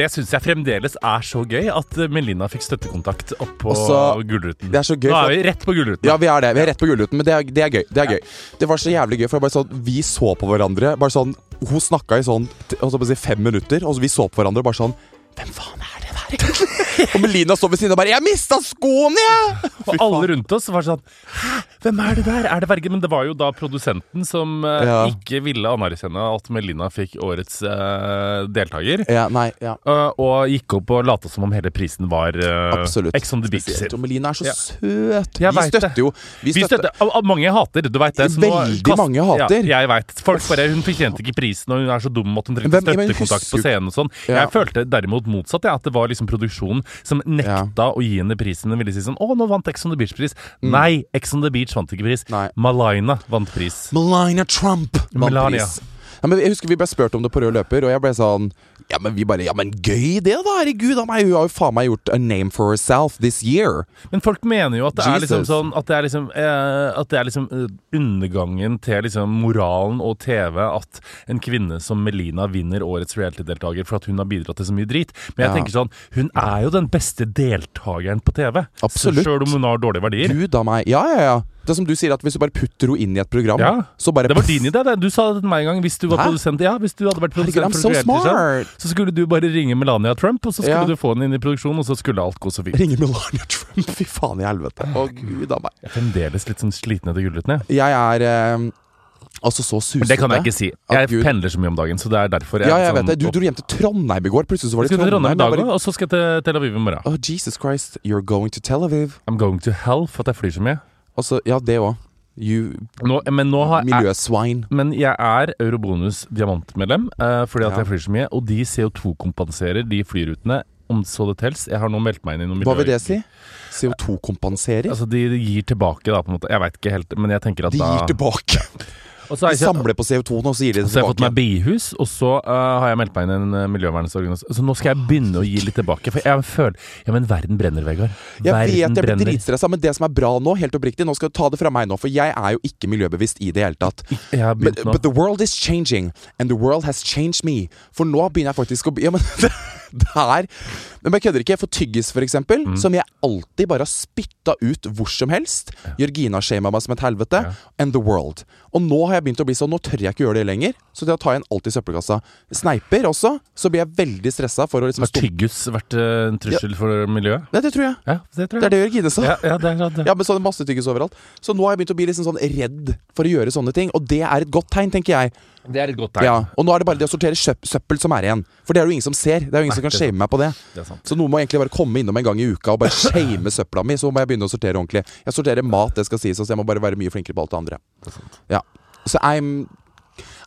Det syns jeg fremdeles er så gøy at eh, Melina fikk støttekontakt opp på Også- Gullruten. Det er så gøy. Nå er vi rett på Gullruten. Ja, vi er det. Vi er rett på Gullruten, men det er, det er gøy. Det er gøy. Det var så jævlig gøy, for bare sånn, vi så på hverandre. Bare sånn, Hun snakka i sånn t- holdt jeg på å si, fem minutter, og så vi så på hverandre og bare sånn Hvem faen er det der, egentlig? og Melina står ved siden og bare 'Jeg mista skoene, jeg!' Og alle rundt oss var sånn Hæ, hvem er det der? Er det Verge? Men det var jo da produsenten som eh, Ja. ikke ville anerkjenne at Melina fikk årets eh, deltaker. Ja, nei, ja. eh, og gikk opp og lata som om hele prisen var uh, Absolutt. Ex on the Beach. Spesielt. Og Melina er så Ja. søt. Jeg vi vet det. støtter jo Vi Vi støtter, støtter, al- al- mange hater, du veit det. så nå Veldig mange hater. Ja, jeg veit. Folk bare Hun fortjente ikke prisen, og hun er så dum at hun trengte Hvem- men støttekontakt på scenen og sånn. Ja. Jeg følte derimot motsatt, ja, at det var liksom produksjonen som nekta å gi henne prisen. hun ville si sånn Å, nå vant Ex on the Beach-pris. Nei, Ex on the Beach vant ikke pris. Mm. Nei. Malina vant pris. Malina Trump vant Melania. pris. Men jeg husker Vi ble spurt om det på rød løper, og jeg ble sånn Ja, men vi bare Ja, men gøy det, da! Herregud, han meg, hun har jo faen meg gjort a name for herself this year. Men folk mener jo at det er liksom sånn At det er liksom, eh, at det er liksom eh, undergangen til liksom moralen og TV at en kvinne som Melina vinner årets reality-deltaker for at hun har bidratt til så mye drit. Men jeg Ja. tenker sånn Hun er jo den beste deltakeren på TV. Absolutt. Sjøl om hun har dårlige verdier. Gud a meg. Ja, ja, ja. Det er som du sier, at hvis du bare putter henne inn i et program, Ja. så bare Det var din idé, det. Du sa det til meg en gang. Hvis du var Hæ? produsent Ja, hvis du hadde vært produsent Herregud, so smart! så skulle du bare ringe Melania Trump, og så skulle Ja. du få henne inn i produksjon, og så skulle alt gå så fint. Ringe Melania Trump. Fy faen i helvete. Å, gud a meg. Jeg er fremdeles litt sånn sliten etter Gullruten, jeg. Jeg er eh, Altså så susete. Det kan jeg ikke si. Jeg Gud- pendler så mye om dagen, så det er derfor jeg Ja, jeg sånn, vet det. Du dro hjem til Trondheim i går. Plutselig så var det Trondheim. Trondheim i dag bare- og så skal jeg til Tel Aviv i morgen. Oh, Jesus Christ, you're going to Tel Aviv. I'm going to hell for at jeg flyr så mye. Altså, ja, det òg. Men nå har jeg men jeg er Eurobonus diamantmedlem uh, fordi at Ja. jeg flyr så mye. Og de CO2-kompenserer de flyrutene om så det tels. Jeg har nå meldt meg inn i noe Hva vil det si? CO2-kompenserer? Altså, de, de gir tilbake, da, på en måte. Jeg veit ikke helt, men jeg tenker at De da gir tilbake. Og så har De samler på CO2-en, og så gir de det så har fått meg tilbake. bihus, og så uh, har jeg meldt meg inn i en uh. Så nå skal jeg begynne å gi litt tilbake. For jeg føler Ja, men verden brenner, Vegard. Jeg vet jeg blir dritstressa, men det som er bra nå, helt oppriktig Nå skal du ta det fra meg nå, for jeg er jo ikke miljøbevisst i det hele tatt. Jeg But, but the world is changing, and the world has changed me. For nå begynner jeg faktisk å bli Ja, men det, er Men jeg kødder ikke. For tyggis, for eksempel, Mm. som jeg alltid bare har spytta ut hvor som helst. Jørgina shama meg som et helvete. Ja. And the world. Og nå har jeg begynt å bli sånn Nå tør jeg ikke gjøre det lenger. Så da tar jeg en alltid i søppelkassa. Sneiper også. Så blir jeg veldig stressa for å liksom Har tyggis vært eh, en trussel for miljøet? Nei, det tror jeg. Ja, det tror Det er det Jørgine sa. Ja, ja, det er det. Ja, men så er det masse tyggis overalt. Så nå har jeg begynt å bli liksom sånn redd for å gjøre sånne ting. Og det er et godt tegn, tenker jeg. Det er et godt tegn. Ja, Og nå er det bare det å sortere søp søppel som er igjen. For det er det jo ingen som ser. Det er jo ingen Nei, som kan det shame meg på det. Det. Så noen må egentlig bare komme innom en gang i uka og bare shame søpla mi. Så må jeg begynne å sortere ordentlig. Jeg sorterer mat, det skal sies, så jeg må bare være mye flinkere på alt det andre. Ja. Så I'm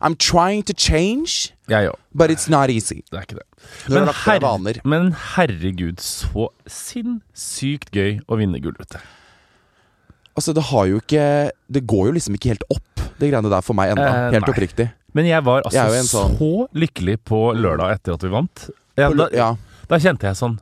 I'm trying to change, ja, but it's not easy. Det er ikke det. Men, vaner. men herregud, så sinnssykt gøy å vinne gull, vet du. Altså, det har jo ikke Det går jo liksom ikke helt opp, det greiene der for meg ennå. Eh, helt nei. oppriktig. Men jeg var altså Jeg sånn- så lykkelig på lørdag etter at vi vant. Ja, da, ja. da kjente jeg sånn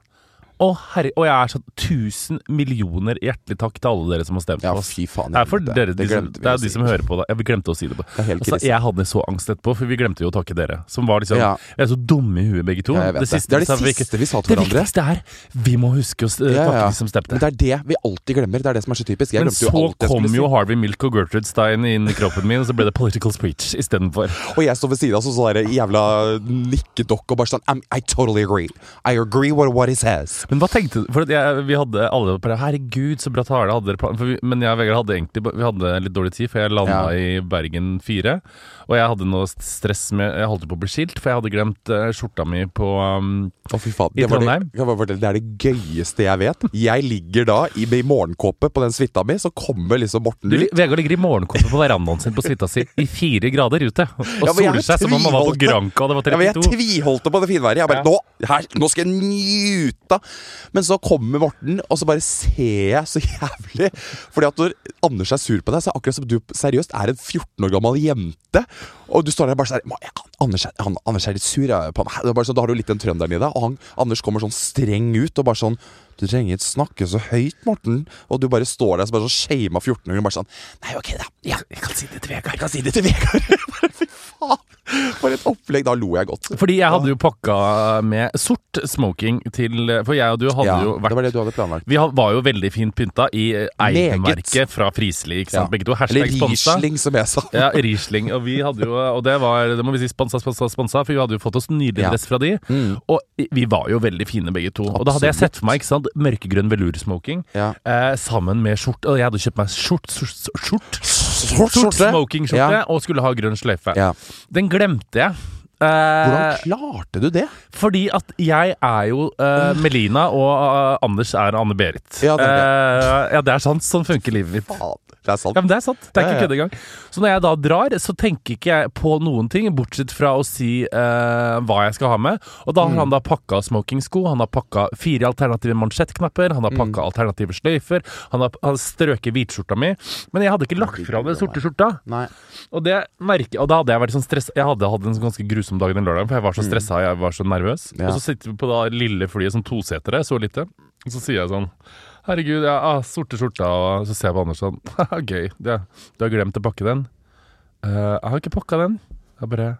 Å, herre Og jeg er sånn tusen millioner hjertelig takk til alle dere som har stemt ja, på oss. fy faen. Det er for dere, de som, det er de som hører på det. Jeg vi glemte å si det. på Det altså. Jeg hadde så angst etterpå, for vi glemte jo å takke dere. Som var liksom Ja. Vi er så dumme i huet, begge to. Ja, det. siste Det er det vi siste vi sa til hverandre. Det viktigste er vi må huske å Ja, takke ja. de som stemte. Men det er det vi alltid glemmer. Det er det som er så typisk. Jeg Men så jo kom skulle si. jo Harvey Milk og Gertrude Stein inn i kroppen min, og så ble det political speech istedenfor. Og jeg står ved siden av sånn jævla nikkedokk og bare sånn I totally agree. I agree with what he says. Men hva tenkte du? For jeg, vi hadde alle bare Herregud, så bra tale. Hadde dere plan vi, Men jeg og Vegard hadde egentlig Vi hadde litt dårlig tid, for jeg landa Ja. i Bergen 4. Og jeg hadde noe stress med Jeg holdt på å bli skilt, for jeg hadde glemt uh, skjorta mi på um, Å, fy faen. I Det, var det, Trondheim? bare fortelle, det er det gøyeste jeg vet. Jeg ligger da i, i morgenkåpe på den suita mi, så kommer liksom Morten du, ut. Vegard ligger i morgenkåpe på verandaen sin på suita si i fire grader ute. Og Ja, soler seg som om han var på. Granca og det var Ja, men jeg tviholdte på det finværet. Jeg bare Ja. nå, her, nå skal jeg nyte! Men så kommer Morten, og så bare ser jeg så jævlig Fordi at når Anders er sur på deg, så er det akkurat som du seriøst er en 14 år gammel jente. Og du står der bare sånn Anders, er- Anders er litt sur på meg. Sånn, Da har du litt den trønderen i deg. Og han, Anders kommer sånn streng ut og bare sånn Du trenger ikke snakke så høyt, Morten. Og du bare står der så bare så shama 14-åringen. Bare sånn Nei, ok, da. Ja, Jeg kan si det til Vegard. jeg kan si det til Vegard. Bare fy faen. For et opplegg. Da lo jeg godt. Fordi jeg hadde jo pakka med sort smoking til For jeg og du hadde Ja, jo vært det var det du hadde planlagt. Vi var jo veldig fint pynta i eiermerket fra Frisli, ikke sant? Ja. Begge to. Eller sponsa. Riesling, som jeg sa. Ja, Riesling. Og vi hadde jo Og det var Det må vi si sponsa, sponsa, sponsa, for vi hadde jo fått oss nydelig Ja. fra de. Mm. Og vi var jo veldig fine begge to. Og da hadde jeg sett for meg ikke sant mørkegrønn velursmoking Ja. eh, sammen med skjorte. Og jeg hadde kjøpt meg skjort, skjort, skjort, skjort, skjort smokingskjorte Ja. og skulle ha grønn sløyfe. Ja. Den glemte jeg. Eh, Hvordan klarte du det? fordi at jeg er jo uh, Melina, og uh, Anders er Anne-Berit. Ja, Eh, ja, det er sant. Sånn funker livet mitt. Faen, det er sant. Ja, men Det er sant. Det er ikke kødd engang. Så når jeg da drar, så tenker ikke jeg på noen ting, bortsett fra å si eh, hva jeg skal ha med. Og da har Mm. han da pakka smokingsko, han har pakka fire alternative mansjettknapper, han har Mm. pakka alternative sløyfer, han har, han har strøket hvitskjorta mi. Men jeg hadde ikke lagt fra den sorte skjorta. Nei. Og det merker Og da hadde jeg vært sånn stress Jeg hadde hatt en ganske grusom dag den lørdagen, for jeg var så stressa og jeg var så nervøs. Mm. Ja. Og så sitter vi på da lille flyet som tosetere, så lite. Og så sier jeg sånn Herregud, ja, ah, sorte skjorta, og så ser jeg på Anders sånn Haha, gøy. Ja, du har glemt å pakke den? Uh, jeg har ikke pakka den. Jeg bare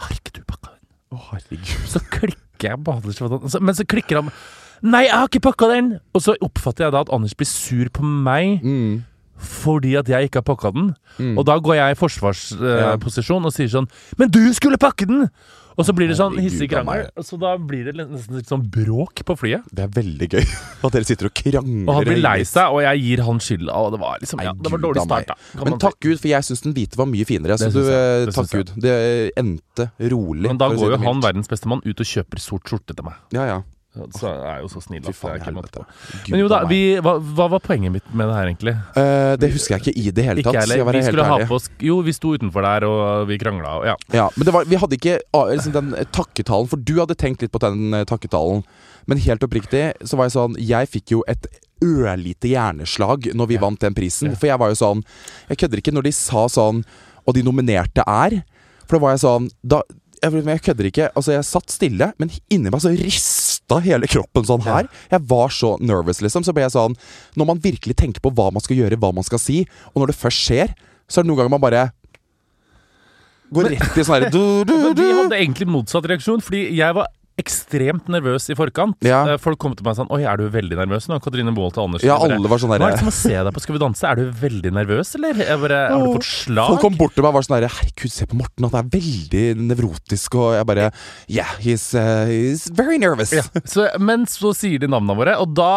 Har ikke du pakka den? Å, herregud. Så klikker jeg på Anders, men så klikker han Nei, jeg har ikke pakka den! Og så oppfatter jeg da at Anders blir sur på meg Mm. fordi at jeg ikke har pakka den. Mm. Og da går jeg i forsvarsposisjon og sier sånn Men du skulle pakke den! Og så blir det sånn hissig krangel, så da blir det nesten litt sånn bråk på flyet. Det er veldig gøy at dere sitter og krangler. Og han blir lei seg, og jeg gir han skylda. Og det var liksom ja, det var dårlig start, da. Men takk Gud, for jeg syns den hvite var mye finere. Du, jeg. eh, Det takk. Gud. Det endte rolig. Men da går jo han, verdens beste mann, ut og kjøper sort skjorte til meg. Ja, ja. Så er jo så snill at jeg ikke måtte på. Men jo da, vi, hva, hva var poenget mitt med det her, egentlig? Uh, Det husker jeg ikke i det hele tatt. Ikke skal. Vi skulle ha på oss Jo, vi sto utenfor der, og vi krangla, og ja. Ja, men det var, vi hadde ikke ah, liksom den eh, takketalen, for du hadde tenkt litt på den eh, takketalen. Men helt oppriktig så var jeg sånn Jeg fikk jo et ørlite hjerneslag når vi Ja. vant den prisen. Ja. For jeg var jo sånn Jeg kødder ikke når de sa sånn Og de nominerte er. For da var jeg sånn da, jeg, jeg kødder ikke. Altså, jeg satt stille, men inni meg så rista hele kroppen sånn her. Jeg var så nervous, liksom. Så ble jeg sånn Når man virkelig tenker på hva man skal gjøre, hva man skal si, og når det først skjer, så er det noen ganger man bare Går rett i sånn herre vi hadde egentlig motsatt reaksjon, fordi jeg var ekstremt nervøs i forkant. Ja. Eh, Folk kom til meg sånn Oi, er du veldig nervøs nå? Katrine Boholt og Andersen. Ja, alle var sånn Hva er det som å se deg på Skal vi danse? Er du veldig nervøs, eller? Jeg bare, har du fått slag? Folk kom bort til meg og var sånn herre Herregud, se på Morten, han er veldig nevrotisk, og jeg bare Yeah, he's, uh, he's very nervous. ja. så, men så sier de navnene våre, og da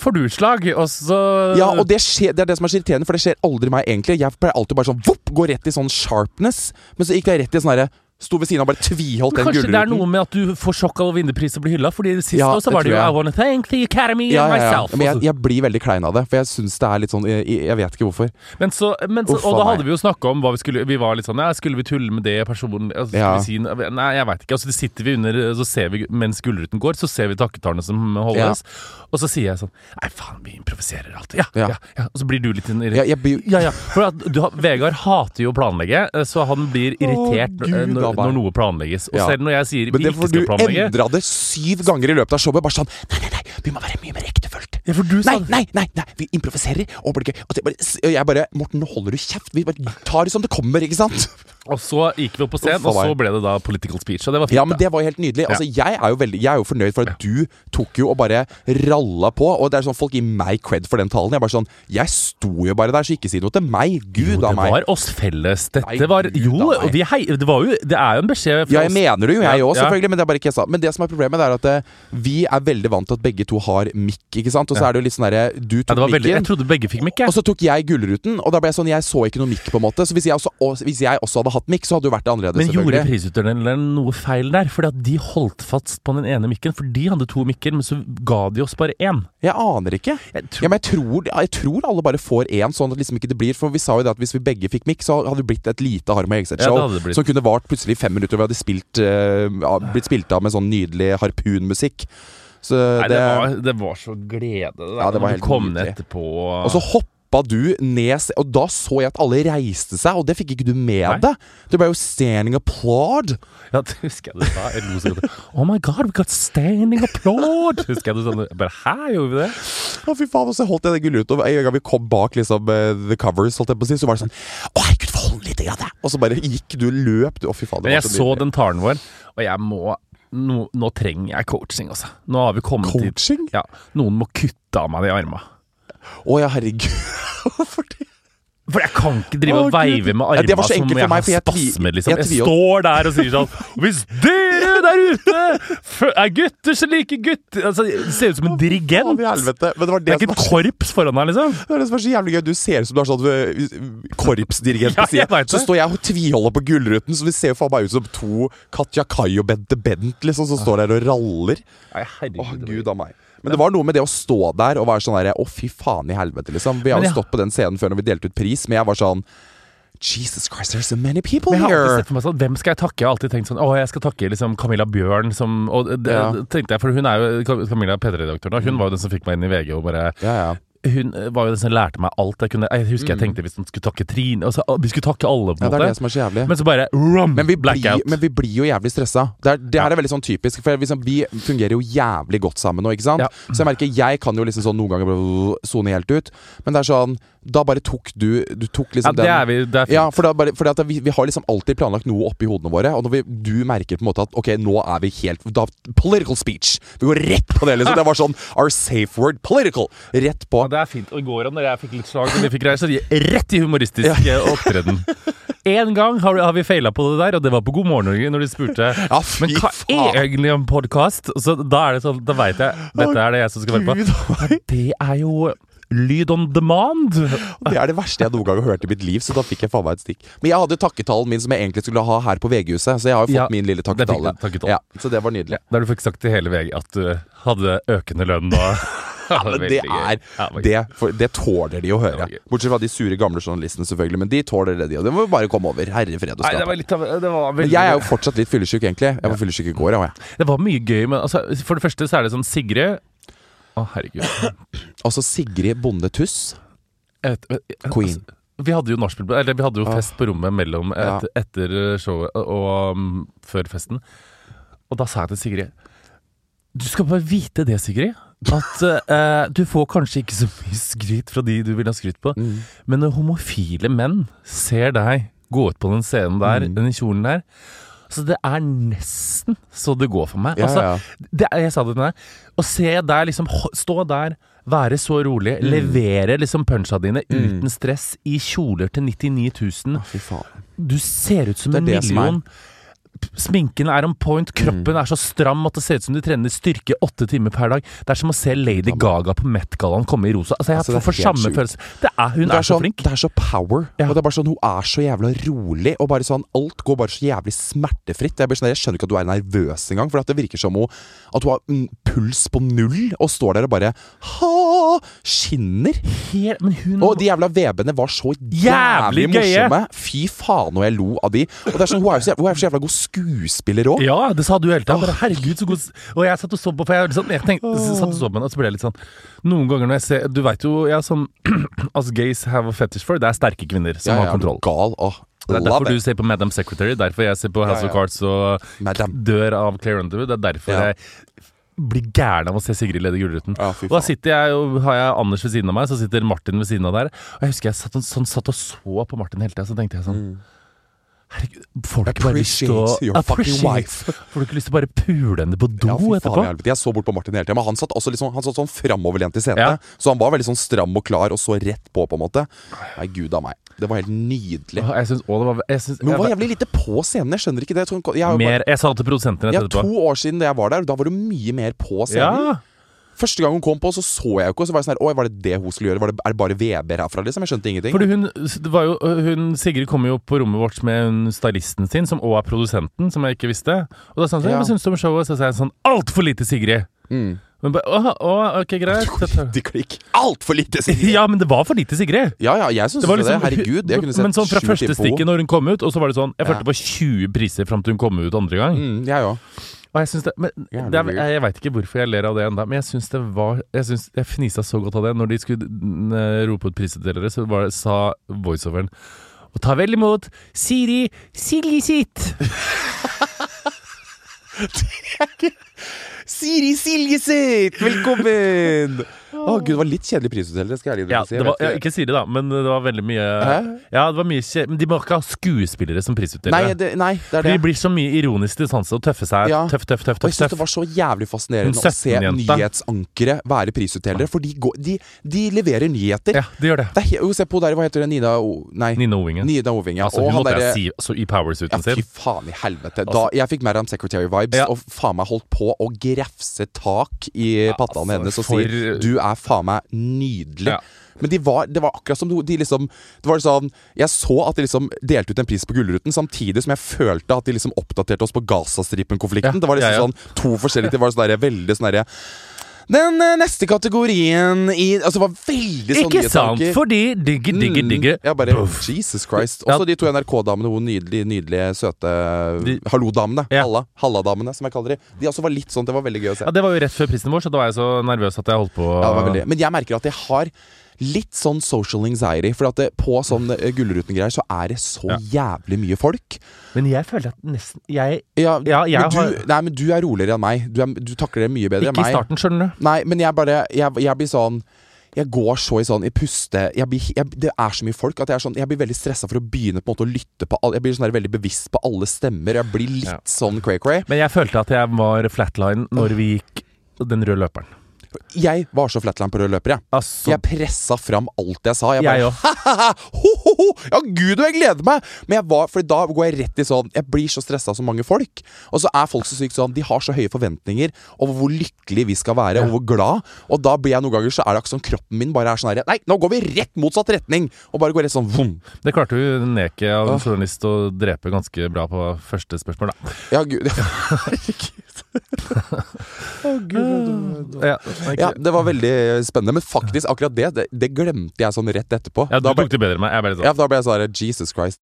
får du slag, og så Ja, og det, skjer, det er det som er så irriterende, for det skjer aldri meg egentlig. Jeg pleier alltid bare sånn vopp, gå rett i sånn sharpness, men så gikk jeg rett i sånn herre Sto ved siden av og bare tviholdt den Kanskje det er noe med at du får sjokk av å vinne pris og bli hylla? Fordi sist Ja, det var det jo jeg. I wanna thank the Academy Ja, and ja, ja. myself. Men jeg, jeg blir veldig klein av det, for jeg syns det er litt sånn Jeg, jeg vet ikke hvorfor. Men så, men så, Uff, og da hadde vi jo snakka om hva vi skulle Vi var litt sånn Ja, skulle vi tulle med det personen altså, Ja. vi si, Nei, jeg veit ikke. Altså, det sitter vi under Så ser vi Mens gullruten går, så ser vi takketallene som holdes. Og så sier jeg sånn Nei, faen, vi improviserer alltid. Ja, ja. Og så blir du litt blir ja, ja. For at du, Vegard hater jo å planlegge, eh, så han blir irritert Gud, eh, når, når noe planlegges. Og selv når jeg sier Men ikke det planlegge for du får du endra det syv ganger i løpet av showet. Bare sånn Nei, nei, nei, vi må være mye mer ektefølt. Ja, for du sa Nei, nei, nei, nei, vi improviserer. Og gøy. Og jeg bare, Morten, nå holder du kjeft. Vi bare tar det som det kommer, ikke sant? Og så gikk vi opp på scenen, og så ble det da political speech. Og det var fint. Ja, men det var helt nydelig. Altså, jeg er jo veldig Jeg er jo fornøyd for at du tok jo og bare ralla på. Og det er sånn folk gir meg cred for den talen. Jeg bare sånn Jeg sto jo bare der, så ikke si noe til meg. Gud jo, meg. det var oss felles. Dette var Jo, a vi hei, det, var jo, det er jo en beskjed fra Ja, jeg mener det jo, jeg òg, selvfølgelig. Men det er bare ikke jeg sa. Men det som er problemet, er at eh, vi er veldig vant til at begge to har mikk, ikke sant. Og så Ja. er det jo litt sånn derre Du Ja, tok det var mikken. jeg trodde begge fikk mikk, jeg. Og så tok jeg Gullruten, og da ble jeg sånn Jeg så ikke noe mikk, på en måte. Så hvis jeg også, og- hvis jeg også hadde hatt mikk, så hadde jo vært det annerledes, Men gjorde prisutdeleren noe feil der? Fordi at de holdt fast på den ene mikken, for de hadde to mikker, men så ga de oss bare én. Jeg aner ikke. Jeg tror- Ja, men jeg tror, jeg tror alle bare får én, sånn at liksom ikke det blir For vi sa jo det at hvis vi begge fikk mikk, så hadde det blitt et lite Harm og Ja, Hegseth-show. blitt. som kunne vart plutselig fem minutter, og vi hadde spilt, uh, blitt spilt av med sånn nydelig harpunmusikk. Så Nei, det, det, var, det var så glede, det der. Ja, det var helt kom ned etterpå. Og så hoppa du ned, og da så jeg at alle reiste seg, og det fikk ikke du med Nei. deg. Det ble jo standing applaud. Ja, det husker jeg du sa. Jeg lo så godt. Oh my god, we got standing applaud! Husker jeg du sa. Jeg bare, Hæ, gjorde vi det? Å, fy faen, og så holdt jeg det gullet ut. og en gang vi kom bak liksom eh, the covers, holdt jeg på å si, så var det sånn Å, herregud, få holde litt, grann, da!» Og så bare gikk du, løp du Å, fy faen. Men jeg så den talen vår, og jeg må nå, nå trenger jeg coaching, altså. Nå har vi kommet dit Coaching? Ja, noen må kutte av meg de armene. Å ja, herregud. Hvorfor det? For jeg kan ikke drive og veive med armene ja, som jeg har spasmer, liksom. jeg står der og sier sånn Hvis dere der ute er gutter som liker gutter Altså, ser ut som en dirigent. Det Det det, er ikke et korps foran her, liksom. det var det som er så jævlig gøy. Du ser ut som du har sånn øh, korpsdirigent på sida. Ja, Så står jeg og tviholder på Gullruten, så vi ser jo faen meg ut som to Katja Kai og Bente Bent, liksom, som står der og raller. Å, gud a meg. Men det var noe med det å stå der og være sånn derre Å, fy faen i helvete, liksom. Vi har jo stått på den scenen før når vi delte ut pris, men jeg var sånn Jesus Christ, there's so many people Men jeg har alltid here. sett for meg sånn, Hvem skal jeg takke? Jeg har alltid tenkt sånn Å, jeg skal takke liksom Camilla Bjørn som Og det Ja. tenkte jeg, for hun er jo Camilla P3-redaktøren, og hun var jo den som fikk meg inn i VG og bare Ja, ja. Hun var jo den som lærte meg alt jeg kunne Jeg husker jeg tenkte hvis hun skulle takke Trine altså, Vi skulle takke alle, på en ja, måte. det er det som er så jævlig. Men så bare rum, Men vi, blir, men vi blir jo jævlig stressa. Det, er, det her er veldig sånn typisk. For liksom, Vi fungerer jo jævlig godt sammen nå, ikke sant? Ja. Så jeg merker Jeg kan jo liksom sånn noen ganger sone helt ut. Men det er sånn Da bare tok du Du tok ja, liksom det er vi. Det er fint. ja, for, da bare, for at vi, vi har liksom alltid planlagt noe oppi hodene våre. Og når vi, du merker på en måte at Ok, nå er vi helt da, Political speech! Vi går rett på det, liksom. Det var sånn our safe word. Political! Rett på. Ja, det er fint. Og i går når jeg fikk litt slag, vi fikk jeg rett i humoristisk ja. opptreden. Én gang har, har vi feila på det der, og det var på God morgen Norge, når de spurte Ja, fy Men hva faen. er egentlig en podkast? Så da er det sånn, da veit jeg Dette er det jeg som skal være på. Det er jo lyd on demand. Det er det verste jeg noen gang har hørt i mitt liv, så da fikk jeg faen meg et stikk. Men jeg hadde takketalen min som jeg egentlig skulle ha her på VG-huset, så jeg har jo fått Ja, min lille takketale. du. Ja, så det var nydelig. Der du fikk sagt til hele VG at du hadde økende lønn og Ja, men det er det, for, det tåler de å høre. Bortsett fra de sure gamle journalistene, selvfølgelig. Men de tåler det, de. Og det må vi bare komme over. Herre fred og skap. Men jeg er jo fortsatt litt fyllesyk, egentlig. Jeg var fyllesyk i går, ja. det var mye gøy, men altså, for det første så er det sånn Sigrid Å, herregud. Altså Sigrid Bonde Tuss. Vet- vet- Queen. Altså, vi hadde jo nachspiel Eller vi hadde jo fest på rommet mellom Ja. etter showet og um, før festen. Og da sa jeg til Sigrid Du skal bare vite det, Sigrid. At uh, du får kanskje ikke så mye skryt fra de du vil ha skryt på. Mm. Men når homofile menn ser deg gå ut på den scenen der, Mm. den kjolen der Så det er nesten så det går for meg. Ja, altså. Det, jeg sa det til deg. Å se deg liksom stå der, være så rolig, Mm. levere liksom puncha dine uten stress i kjoler til 99 000. Fy faen. Du ser ut som en som er. Sminken er on point, kroppen er så stram at det ser ut som du trener styrke åtte timer per dag. Det er som å se Lady Gaga på Met-gallaen komme i rosa. Altså, jeg Altså, er får samme følelse. Det er, hun det er, så så, flink. Det er så power. Ja. Og det er bare sånn, Hun er så jævla rolig, og bare sånn alt går bare så jævlig smertefritt. Jeg, sånn, jeg skjønner ikke at du er nervøs engang, for at det virker som hun, at hun har mm, puls på null, og står der og bare ha, skinner. Her, men hun Og de jævla VB-ene var så jævlig, Jævlig gøye. morsomme. Fy faen, og jeg lo av de. Og det er sånn, Hun er jo så, jævla- hun er så jævla god skuespiller òg. Ja, det sa du hele tida. Bare herregud, så god Og jeg satt og så på, for jeg, liksom, jeg tenkte, satt og så på henne, og så ble jeg litt sånn Noen ganger når jeg ser Du veit jo jeg, som As gays have a fetish for, det er sterke kvinner som har kontroll. Gal. oh. Det er derfor du ser på Madam Secretary, derfor jeg ser på House Ja, of. Cards og Madame. dør av Claire Underwood. Det er derfor Ja. jeg blir gæren av å se Sigrid lede Gullruten. Ja, og da sitter jeg og har jeg Anders ved siden av meg, så sitter Martin ved siden av der. Og jeg husker jeg satt, sånn, satt og så på Martin hele tida, så tenkte jeg sånn Herregud, får du ikke bare lyst til å. Appreciate. Får du ikke lyst til å bare pule henne på do Ja, faen, etterpå? i. Jeg så bort på Martin hele tida, men han satt også liksom, han satt sånn framoverlent i setet. Ja. Så han var veldig sånn stram og klar og så rett på, på en måte. Nei, gud a meg. Det var helt nydelig. Jeg synes, å, det var jeg synes, Men hun var jævlig lite på scenen. Jeg skjønner ikke det. Jeg, jeg, jeg, jeg, jeg sa det til produsenten ja, etterpå. to år siden da jeg var der, da var du mye mer på scenen. Ja. Første gang hun kom på, så så jeg jo ikke, og så var jeg sånn her Oi, var det det hun skulle gjøre? Var det, er det bare VB herfra, liksom? Jeg skjønte ingenting. Fordi hun, det var jo, hun Sigrid kom jo på rommet vårt med stylisten sin, som òg er produsenten, som jeg ikke visste. Og da sa hun sånn, Ja. hva syns du om showet? Så sa jeg sånn, altfor lite Sigrid! Mm. Hun bare, åh, åh, ok, greit. Dette- De klikk. Altfor lite, Sigrid! Ja, men det var for lite Sigrid. Ja, ja, jeg syns Det var også det. liksom- Herregud, jeg kunne sett Men sånn fra sju første stikket når hun kom ut, og så var det sånn Jeg følte følte på 20 priser fram til hun kom ut andre gang. Mm, jeg òg. Og jeg det, men Jævlig det er, weird. jeg, jeg veit ikke hvorfor jeg ler av det ennå, men jeg syns det var Jeg, synes, jeg fnisa så godt av det. Når de skulle mm, eh, rope ut prisutdelere, så var det, sa voiceoveren Og ta vel imot Siri Silje sitt! Siri Siljeseth, velkommen! Å gud, det var litt kjedelig prisutdeling, skal jeg ærlig Ja, si. det var, ja, ikke Siri, da, men det var veldig mye Hæ? Ja, det var mye kje- Men de må ikke ha skuespillere som prisutdelere. Nei, det, nei, det er For det. de blir så mye ironisk distanse og tøffe seg. Ja. Tøff, tøff, tøff. Og jeg tøff, syns det var så jævlig fascinerende å se 17-jenta. nyhetsankere være prisutdelere, for de, går, de, de leverer nyheter. Ja, de gjør det. Det er, se på der, hva heter det, Nina O... Nei, Nina Ovingen. Nina Oving. Altså, hun måtte jeg si altså, i powersuiten ja, fy faen i helvete. Da, Altså- jeg fikk Madam Secretary-vibes, og faen meg holdt på å grefse tak i pattene altså, hennes og si 'du er faen meg nydelig'. Ja. Men de var, det var akkurat som de liksom Det var sånn Jeg så at de liksom delte ut en pris på Gullruten, samtidig som jeg følte at de liksom oppdaterte oss på Gazastripen-konflikten. Ja, det var liksom sånn to forskjellige Det var sånn veldig sånn derre Den eh, neste kategorien i Altså det var veldig sånn Ikke sant? nyhetsanker. Fordi digge, digge, digge. Mm, jeg bare, Buff. Jesus Christ. Ja. Også de to NRK-damene, hun nydelige, nydelige, søte Hallo-damene. Ja. Halla. Halla-damene, som jeg kaller de. De også var litt sånn, Det var veldig gøy å se. Ja, Det var jo rett før prisen vår, så da var jeg så nervøs at jeg holdt på Ja, det var veldig. Men jeg merker at jeg har litt sånn social anxiety. For at det, på sånn eh, Gullruten-greier så er det så jævlig mye folk. Men jeg føler at nesten Jeg Ja, Ja, jeg men, du, har- nei, men du er roligere enn meg. Du, er, du takler det mye bedre Ikke enn i meg. starten, skjønner du. Nei, men jeg bare Jeg, jeg blir sånn jeg går så i sånn i puste jeg blir, jeg, Det er så mye folk at jeg, er sånn, jeg blir veldig stressa for å begynne på en måte å lytte på alle Jeg blir sånn der veldig bevisst på alle stemmer. Jeg blir litt Ja. sånn cray-cray. Men jeg følte at jeg var flatline når vi gikk den røde løperen. Jeg var så flatland på rød løper, jeg. Altså, Jeg pressa fram alt jeg sa. Jeg Jeg bare, «Ha-ha-ha, ho-ho-ho, Ja, gud, og jeg gleder meg! Men jeg var, for da går jeg rett i sånn Jeg blir så stressa som mange folk. Og så er folk så sykt sånn De har så høye forventninger over hvor lykkelig vi skal være, og hvor glad. Og da blir jeg noen ganger så er det akkurat som kroppen min bare er sånn her Nei, nå går vi rett motsatt retning! Og bare går rett sånn vom. det klarte jo Neke av en journalist å drepe ganske bra på første spørsmål, da. Ja, gud. Herregud. Å, gud. Ja, Ja, det var veldig spennende. Men faktisk, akkurat det, det, det glemte jeg sånn rett etterpå. ja du da, ble, tok det bedre meg. Jeg ble litt ja, sånn. da ble jeg sånn Jesus Christ.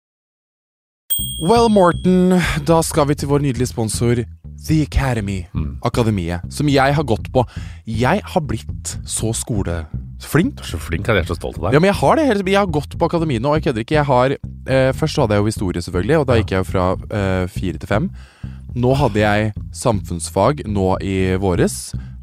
Well, Morten, da skal vi til vår nydelige sponsor The Academy. Mm. Akademiet. Som jeg har gått på. Jeg har blitt så Du er så flink, jeg er så stolt av deg. Ja, men jeg har det. Jeg har gått på akademiet nå, og jeg kødder ikke. Jeg har, eh, først så hadde jeg jo historie, selvfølgelig, og da gikk jeg jo fra eh, fire til fem. Nå hadde jeg samfunnsfag nå i våres,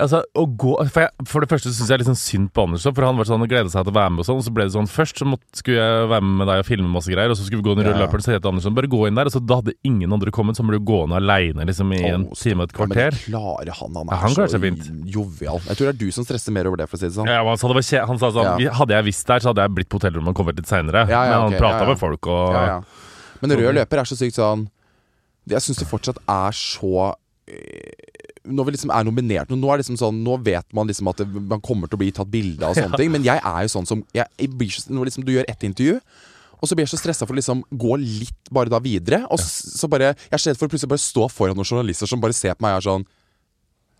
Altså, å gå For, jeg, for det første syns jeg litt sånn synd på Andersson, for han var sånn gleda seg til å være med og sånn, og så ble det sånn Først så måtte, skulle jeg være med med deg og filme masse greier, og så skulle vi gå den røde Ja. løperen, så het Andersson bare gå inn der, og så da hadde ingen andre kommet, så ble du gående aleine liksom i en Å, time og et Ja, men kvarter. det klarer han. Han er Ja, han så fint. jovial. Jeg tror det er du som stresser mer over det, for å si det sånn. Ja, han, sa det kje han sa sånn Ja. Hadde jeg visst det her, så hadde jeg blitt på hotellrommet og kommet litt seinere. Ja, ja, men han okay, prata ja, ja. med folk og Ja, ja. Men rød løper er så sykt sånn Jeg syns det fortsatt er så eh, Når vi liksom er nominert Nå er det liksom sånn Nå vet man liksom at det, man kommer til å bli tatt bilde av og sånne ting. Men jeg er jo sånn som jeg, jeg blir, så- Når liksom du gjør ett intervju og så blir jeg så stressa for å liksom gå litt bare da videre. Og så, så bare Jeg er så redd for å plutselig bare stå foran noen journalister som bare ser på meg og er sånn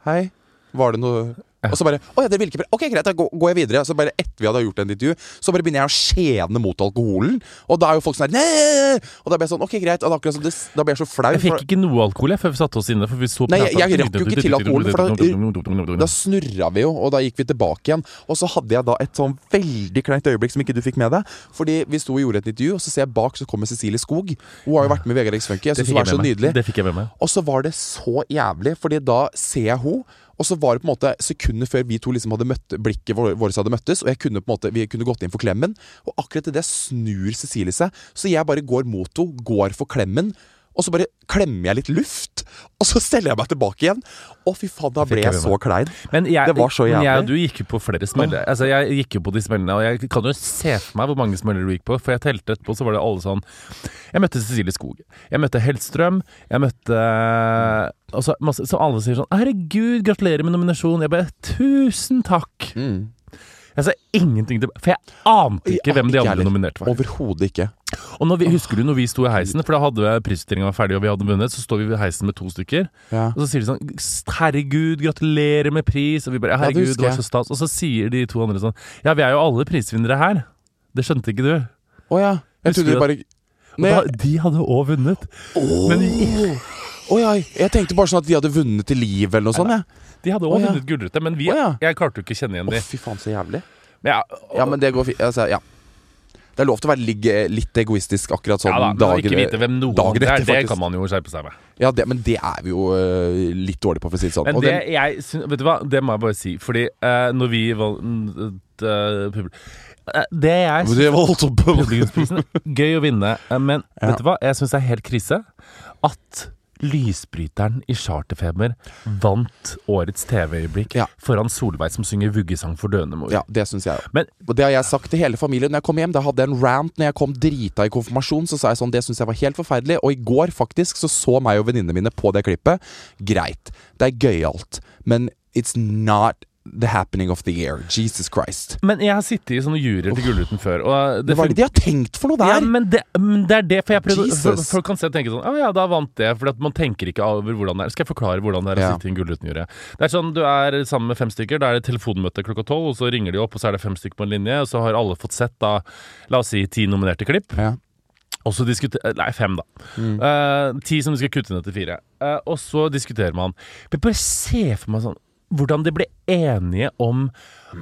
Hei, var det noe Og så bare Å ja, dere vil ikke Ok, greit, da går jeg videre. Så bare etter vi hadde gjort et intervju, så bare begynner jeg å skjene mot alkoholen. Og da er jo folk sånn her «Nei!» Og da blir jeg sånn Ok, greit. Og da, akkurat som det, da blir jeg så flau. Jeg fikk ikke noe alkohol jeg, før vi satte oss inne. For vi så Nei, jeg- jeg rakk jo ikke til alkoholen, for Da snurra vi jo, og da gikk vi tilbake igjen. Og så hadde jeg da et sånn veldig kleint øyeblikk som ikke du fikk med deg. Fordi vi sto og gjorde et intervju, og så ser jeg bak, så kommer Cecilie Skog. Hun har jo vært med i Vegard X Funky. Jeg syns hun er så nydelig. Det fikk jeg med meg. Og så var det så jævlig, Fordi da ser jeg henne og så var det på en måte sekunder før vi to liksom hadde møtt, blikket vår- vårt hadde møttes, og jeg kunne på en måte, vi kunne gått inn for klemmen. Og akkurat i det snur Cecilie seg, så jeg bare går mot henne, går for klemmen. Og så bare klemmer jeg litt luft, og så steller jeg meg tilbake igjen. Å, fy faen, da ble jeg jeg så klein. Men jeg, Det var så men jeg og du gikk jo på flere smeller. Altså, jeg gikk jo på de smellene, og jeg kan jo se for meg hvor mange smeller du gikk på. For jeg telte etterpå, så var det alle sånn Jeg møtte Cecilie Skog. Jeg møtte Hellstrøm. Jeg møtte og så, masse, så alle sier sånn 'Herregud, gratulerer med nominasjon'. Jeg bare 'Tusen takk'. Mm. Jeg sa ingenting til For jeg ante ikke Ja, hvem de andre nominerte var. Overhodet ikke. Og når vi, husker du når vi sto i heisen, for da hadde prisutdelinga ferdig og vi hadde vunnet, så står vi i heisen med to stykker. Ja. Og så sier de sånn 'Herregud, gratulerer med pris'. Og vi bare Ja, 'Herregud, husker det var så stas'. Og så sier de to andre sånn 'Ja, vi er jo alle prisvinnere her'. Det skjønte ikke du. Å ja. Jeg trodde du bare da, de hadde òg vunnet. Men Å ja, jeg tenkte bare sånn at de hadde vunnet til livet eller noe sånt. Ja. de hadde òg Å, ja. vunnet Gullrute, men vi, ja. jeg klarte jo ikke å kjenne igjen de. fy faen, så jævlig. Men ja, Ja, men det går fint. Altså, ja. Det er lov til å være litt, egoistisk akkurat sånn ja da, å ikke vite hvem noen dagen det er, etter, det faktisk. kan man jo skjerpe seg med. Ja, det, men det er vi jo uh, litt dårlige på, for å si det sånn. Men det den- jeg synes, Vet du hva, det må jeg bare si. Fordi uh, når vi valgte uh, eh, Det jeg syns det Gøy å vinne. Men Ja. vet du hva? Jeg syns det er helt krise at Lysbryteren i Charterfeber vant årets TV-øyeblikk Ja. foran Solveig som synger vuggesang for døende mor. Ja, det syns jeg òg. Og det har jeg sagt til hele familien når jeg kom hjem. Da hadde jeg en rant når jeg kom drita i konfirmasjon. Så sa jeg sånn, det syns jeg var helt forferdelig. Og i går faktisk så så meg og venninnene mine på det klippet. Greit, det er gøyalt, men it's not the happening of the year. Jesus Christ. Men jeg har sittet i sånne juryer til Gullruten før, og det Hva er det de har tenkt for noe der? Ja, men det, men det er det, for jeg prøvde. Folk kan se og tenke sånn Å ja, da vant det. For man tenker ikke over hvordan det er. Skal jeg forklare hvordan det er å sitte i en Gullruten-jury? Det er sånn, Du er sammen med fem stykker, da er det telefonmøte klokka tolv, og så ringer de opp, og så er det fem stykker på en linje, og så har alle fått sett da, la oss si, ti nominerte klipp. Ja. Og så diskuterer Nei, fem, da. Eh, ti som du skal kutte ned til fire. Uh, og så diskuterer man. Men bare se for meg sånn hvordan de ble enige om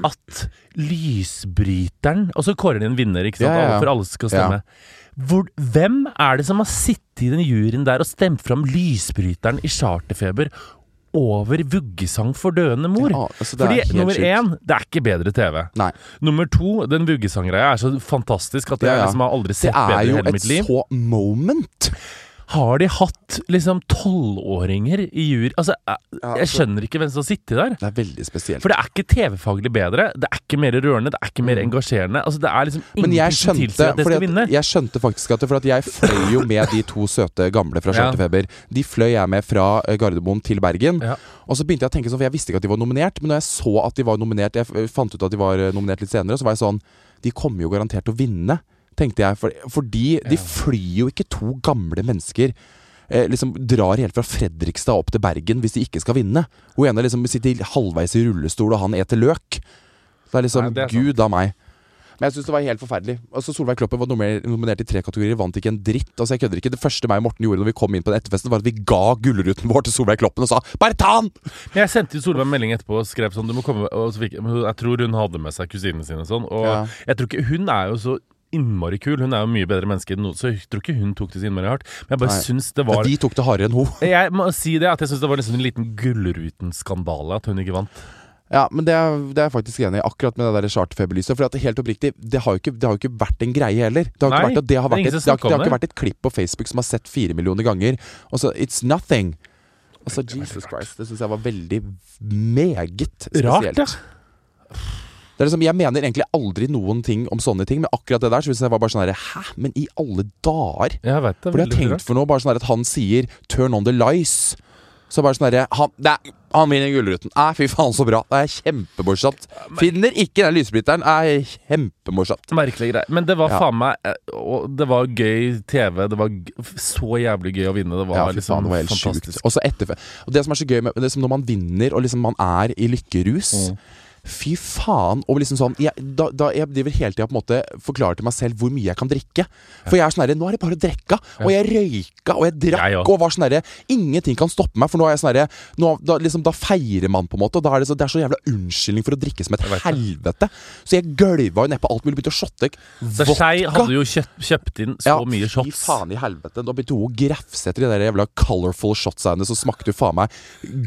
at lysbryteren Og så kårer de en vinner, ikke sant? Ja, ja, ja. For alle skal stemme. Hvor, hvem er det som har sittet i den juryen der og stemt fram lysbryteren i charterfeber over vuggesang for døende mor? Ja, altså, Fordi nummer én, det er ikke bedre TV. Nei. Nummer to, den vuggesanggreia er så fantastisk at jeg Ja, ja. liksom har aldri sett bedre i hele mitt liv. Det er jo et så moment. Har de hatt liksom tolvåringer i jury? Altså, jeg, jeg altså- skjønner ikke hvem som sitter der. Det er veldig spesielt. For det er ikke TV-faglig bedre, det er ikke mer rørende, det er ikke mer engasjerende. Altså, det er liksom Mm. Men jeg ingenting som skjønte, tilsier at det skal vinne. jeg skjønte faktisk at det, For at jeg fløy jo med de to søte gamle fra Ja. De fløy jeg med fra eh, Gardermoen til Bergen. Ja. Og så begynte jeg å tenke sånn, for jeg visste ikke at de var nominert. Men når jeg så at de var nominert Jeg fant ut at de var eh, nominert litt senere, så var jeg sånn De kommer jo garantert til å vinne, tenkte jeg. For, fordi de flyr jo ikke to gamle mennesker. Eh, liksom Drar helt fra Fredrikstad opp til Bergen hvis de ikke skal vinne. Hun ene liksom sitter halvveis i rullestol, og han eter løk. Det er liksom Nei, det er. Gud av meg. Men jeg syns det var helt forferdelig. Altså Solveig Kloppen var nominert, nominert i tre kategorier, vant ikke en dritt. Altså jeg kødder ikke Det første meg og Morten gjorde når vi kom inn på den etterfesten, var at vi ga gullruten vår til Solveig Kloppen og sa 'bare ta den'! Jeg sendte jo Solveig en melding etterpå og skrev sånn du må komme, og så fikk, Jeg tror hun hadde med seg kusinene sine og sånn. Og Ja. jeg tror ikke Hun er jo så innmari kul. Hun er jo mye bedre menneske enn noen, så jeg tror ikke hun tok det så innmari hardt. Men jeg bare Nei. syns det Ja, var de tok det hardere enn hun. Jeg må si det, at jeg syns det var liksom en liten Gullruten-skandale at hun ikke vant. Ja, men det er, det er faktisk enig i, akkurat med det der charterfeberlyset. For at helt oppriktig, det har, jo ikke, det har jo ikke vært en greie heller. Det har, Nei, ikke, vært, det har, vært et, det har, det har ikke vært et klipp på Facebook som har sett fire millioner ganger. Og så it's nothing. Altså, Jesus Christ. Det syns jeg var veldig meget spesielt. Rart, ja. Det er liksom, jeg mener egentlig aldri noen ting om sånne ting, men akkurat det der så hvis jeg var bare sånn her Hæ? Men i alle dager? Jeg vet det. For jeg har tenkt for noe, bare sånn her at han sier 'turn on the lies'. Så bare sånn herre han, han vinner Gullruten. Nei, fy faen, så bra. Det er kjempemorsomt. Finner ikke den lysbryteren. Er kjempemorsomt. Merkelig greie. Men det var Ja. faen meg det var gøy TV. Det var så jævlig gøy å vinne. Det var Ja, liksom faen, det var helt fantastisk. sjukt. Og så etterfør Og det som er så gøy med det som når man vinner, og liksom man er i lykkerus Mm. Fy faen. Og liksom sånn jeg, da, da Jeg driver hele tida på en måte forklarer til meg selv hvor mye jeg kan drikke. For jeg er sånn herre Nå er det bare å drikke. Og jeg røyka, og jeg drakk, Jeg og var sånn herre Ingenting kan stoppe meg, for nå er jeg sånn herre liksom, da feirer man, på en måte. Og da er det så, det er så jævla unnskyldning for å drikke som et helvete. Så jeg gølva jo nedpå alt mulig, begynte å shotte Så Skei hadde jo kjøpt, kjøpt inn så mye shots. Fy faen i helvete. Da begynte hun å grafse etter de der jævla colorful shotsa hennes, så smakte jo faen meg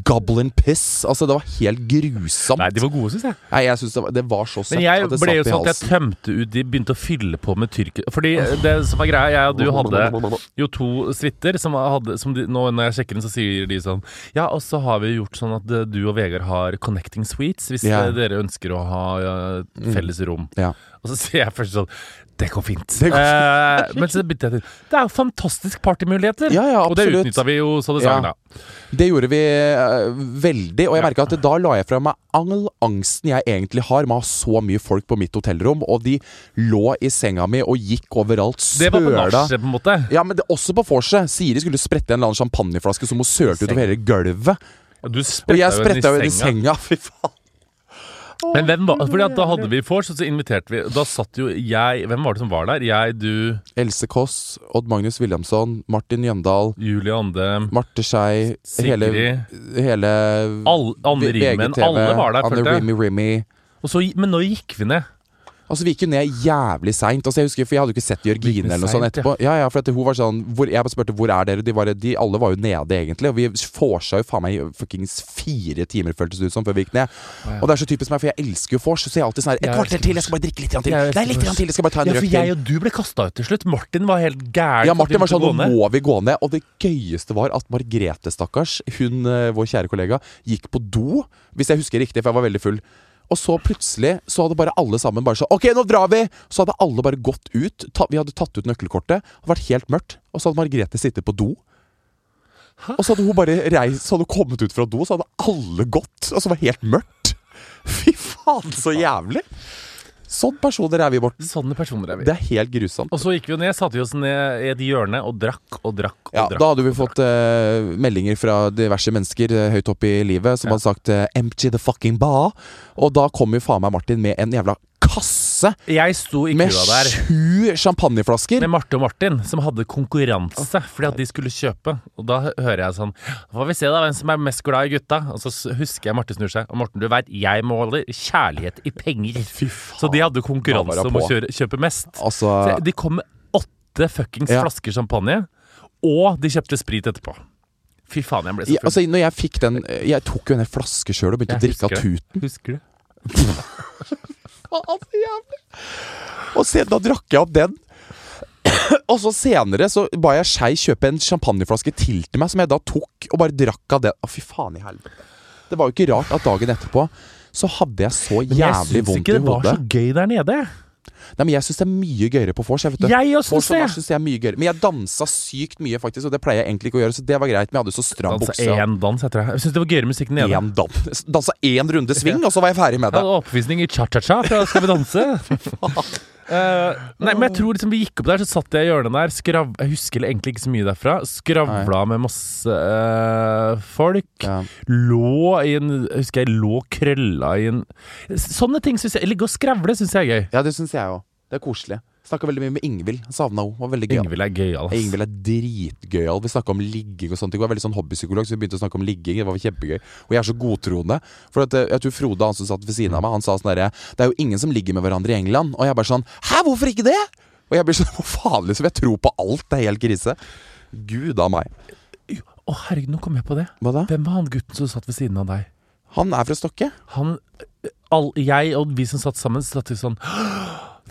goblin piss. Altså, det var helt grusomt. Nei, de var gode, syns jeg. Nei, jeg synes det, var, det var så søtt Men jeg at det ble jo sånn at jeg tømte ut De begynte å fylle på med tyrker... Fordi det som var greia, jeg og du hadde jo to suiter som hadde som de, Nå når jeg sjekker den, så sier de sånn Ja, og så har vi gjort sånn at eh, du og Vegard har connecting suites hvis Ja. eh, dere ønsker å ha eh, felles rom. Ja. Og så sier jeg først sånn Det går fint. Det går Eh, men så begynte jeg til Det er jo fantastisk partymuligheter! Ja, ja, og det utnytta vi jo så det Ja. sang, da. Det gjorde vi uh, veldig, og jeg merka at da la jeg fra meg all angsten jeg egentlig har med å ha så mye folk på mitt hotellrom, og de lå i senga mi og gikk overalt, Det var på nachspiel, på en måte. Ja, men det, også på vorset. Siri skulle sprette en eller annen champagneflaske som hun sølte utover hele gulvet. Du Og jeg spretta jo i i senga. Fy faen. Men hvem var, fordi at da hadde vi vors, og så inviterte vi Da satt jo jeg Hvem var det som var der? Jeg, du, Else Kåss, Odd Magnus Williamson, Martin Jøndal, Julie Ande Marte Skei, hele, Sigrid hele All- Anne Rimen. Alle var der, følte jeg. Rimmy Rimmy. og så, Men nå gikk vi ned. Altså Vi gikk jo ned jævlig seint. Altså, jeg husker, for jeg hadde jo ikke sett Jørgine eller noe sånt etterpå. Ja, ja, for hun var sånn hvor, Jeg spurte hvor er dere de, var, de alle var jo nede, egentlig. Og vi vorsa jo faen meg fuckings fire timer, føltes det ut som, før vi gikk ned. Og det er så typisk meg, for jeg elsker jo vors. Så jeg er alltid sånn her Et kvarter til, jeg skal bare drikke litt til. Nei, litt til, jeg skal bare ta en Ja, for jeg og du ble kasta ut til slutt. Martin var helt gæren. Ja, Martin var sånn Nå må vi gå ned. Og det gøyeste var at Margrethe, stakkars, hun, eh, vår kjære kollega, gikk på do, hvis jeg husker riktig, for jeg var veldig full. Og så plutselig så hadde bare alle sammen bare sånn Ok, nå drar vi! Så hadde alle bare gått ut. Ta, vi hadde tatt ut nøkkelkortet. Det hadde vært helt mørkt. Og så hadde Margrethe sittet på do. Og så hadde hun bare reist Så hadde hun kommet ut fra do, så hadde alle gått. Og så var det helt mørkt. Fy faen, så jævlig! Sånn personer er vi, Morten. Sånne personer er vi. Det er helt grusomt. Og så gikk vi jo ned, satte vi oss ned i et hjørne og drakk og drakk og Ja, drakk. Da hadde vi fått uh, meldinger fra diverse mennesker uh, høyt oppe i livet som Ja. hadde sagt uh, 'empty the fucking bar'. Og da kom jo faen meg Martin med en jævla kasse Jeg sto i med sju champagneflasker. med Marte og Martin, som hadde konkurranse fordi at de skulle kjøpe. Og da hører jeg sånn får vi se da hvem som er mest glad i gutta. Og så husker jeg Marte snur seg. Og Morten, du veit, jeg måler kjærlighet i penger. Fy faen. Så de hadde konkurranse om å kjøpe mest. Altså Så de kom med åtte fuckings Ja. flasker champagne, og de kjøpte sprit etterpå. Fy faen, jeg ble så ja, altså, når jeg fikk den Jeg tok jo en flaske sjøl og begynte Jeg å drikke av tuten. Husker du? Faen, så jævlig. Og se, da drakk jeg opp den. Og så senere så ba jeg Skei kjøpe en champagneflaske til til meg, som jeg da tok og bare drakk av den. Å, fy faen i helvete. Det var jo ikke rart at dagen etterpå så hadde jeg så jævlig vondt i hodet. Men jeg syns ikke det var hodet. så gøy der nede. Nei, men Jeg syns det er mye gøyere på vors. Jeg, vet du. Jeg også syns det! synes jeg er mye gøyere. Men jeg dansa sykt mye, faktisk, og det pleier jeg egentlig ikke å gjøre. Så det var greit. Men jeg hadde så stram Dansa bukse. én dans, jeg tror jeg. Jeg syns det var gøyere musikk enn En dans. Dansa én runde sving, og så var jeg ferdig med Jeg det. hadde oppvisning i cha-cha-cha fra Skal vi danse. Uh, nei, men jeg tror liksom vi gikk opp der, så satt jeg i hjørnet der. Skrav, jeg husker egentlig ikke så mye derfra. Skravla med masse uh, folk. Ja. Lå i en husker jeg lå krølla i en Sånne ting syns jeg Ligge og skravle syns jeg er gøy. Ja, det syns jeg. Det er koselig. Snakka veldig mye med Ingvild. Savna henne. Var veldig. Ingvild er gøyal. ass. Ingvild er dritgøyal. Vi snakka om ligging og sånne ting. Hun er veldig sånn hobbypsykolog, så vi begynte å snakke om ligging. Det var kjempegøy. Og jeg er så godtroende. For at, eh, jeg tror Frode, han som satt ved siden av meg, han sa sånn derre Det er jo ingen som ligger med hverandre i England. Og jeg bare sånn Hæ, hvorfor ikke det? Og jeg blir sånn Hva faen, liksom? Jeg tror på alt. Det er helt krise. Gud a meg. Å, herregud, nå kom jeg på det. Hva da? Hvem var han gutten som satt ved siden av deg? Han er fra Stokke. Han all, Jeg og vi som satt sammen, satt sånn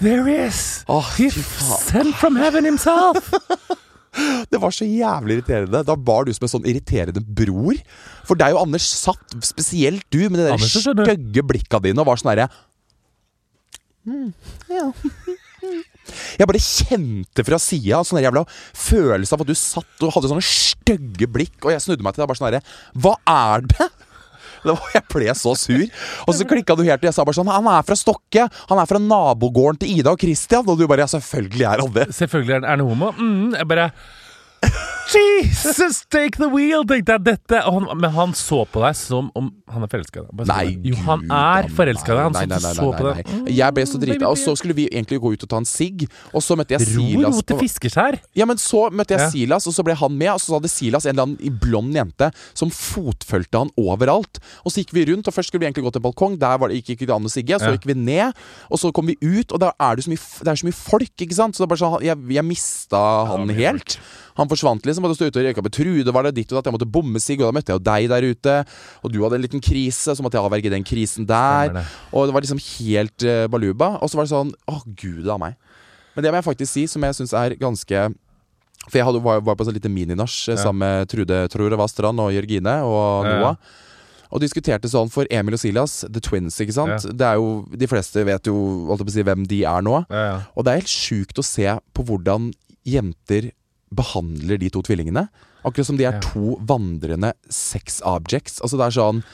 There is! Oh, He sent from heaven himself! Det var så jævlig irriterende. Da var du som en sånn irriterende bror. For deg og Anders satt, spesielt du, med du. stygge blikka dine og var sånn herre mm, ja. Jeg bare kjente fra sida sånn jævla følelse av at du satt og hadde sånne stygge blikk, og jeg snudde meg til deg bare sånn herre Hva er det? Jeg ble så sur. Og så klikka du helt, og jeg sa bare sånn Han er fra Stokke. Han er fra nabogården til Ida og Christian. Og du bare Ja, selvfølgelig er han det. Selvfølgelig er han homo. Mm, jeg bare Jesus, take the wheel! tenkte jeg dette og han, Men han så på deg som om han er forelska i deg. Nei. Jo, han Gud, er forelska i deg. Han nei, nei, nei, så nei, på deg. Jeg ble så Mm, drita. Og så skulle vi egentlig gå ut og ta en sigg, og så møtte jeg Ro, Silas ro til på fiskeskjær. ja, men Så møtte jeg Ja. Silas, og så ble han med. Og så hadde Silas en eller annen i blond jente som fotfølte han overalt. Og så gikk vi rundt, og først skulle vi egentlig gå til en balkong. Der var det, gikk ikke det an å sigge. Så Ja. gikk vi ned, og så kom vi ut, og da er det, så mye, det er så mye folk, ikke sant. Så det er bare sånn, jeg, jeg mista han helt. Han forsvant liksom. Hadde stått ute og røyka med Trude, var det ditt og datt. Jeg måtte bomme sigg, og da møtte jeg jo deg der ute. Og du hadde en liten krise, så måtte jeg avverge den krisen der. Det. Og det var liksom helt uh, baluba. Og så var det sånn Å, gud a meg. Men det må jeg faktisk si, som jeg syns er ganske For jeg hadde, var, var på sånn lite mininach eh, Ja. sammen med Trude tror det var Strand og Jørgine og Ja, ja. Noah. Og diskuterte sånn for Emil og Silas, The Twins, ikke sant. Det er jo, De fleste vet jo holdt på å si, hvem de er nå. Ja, ja. Og det er helt sjukt å se på hvordan jenter behandler de to tvillingene. Akkurat som de er to vandrende sex objects. Altså det er sånn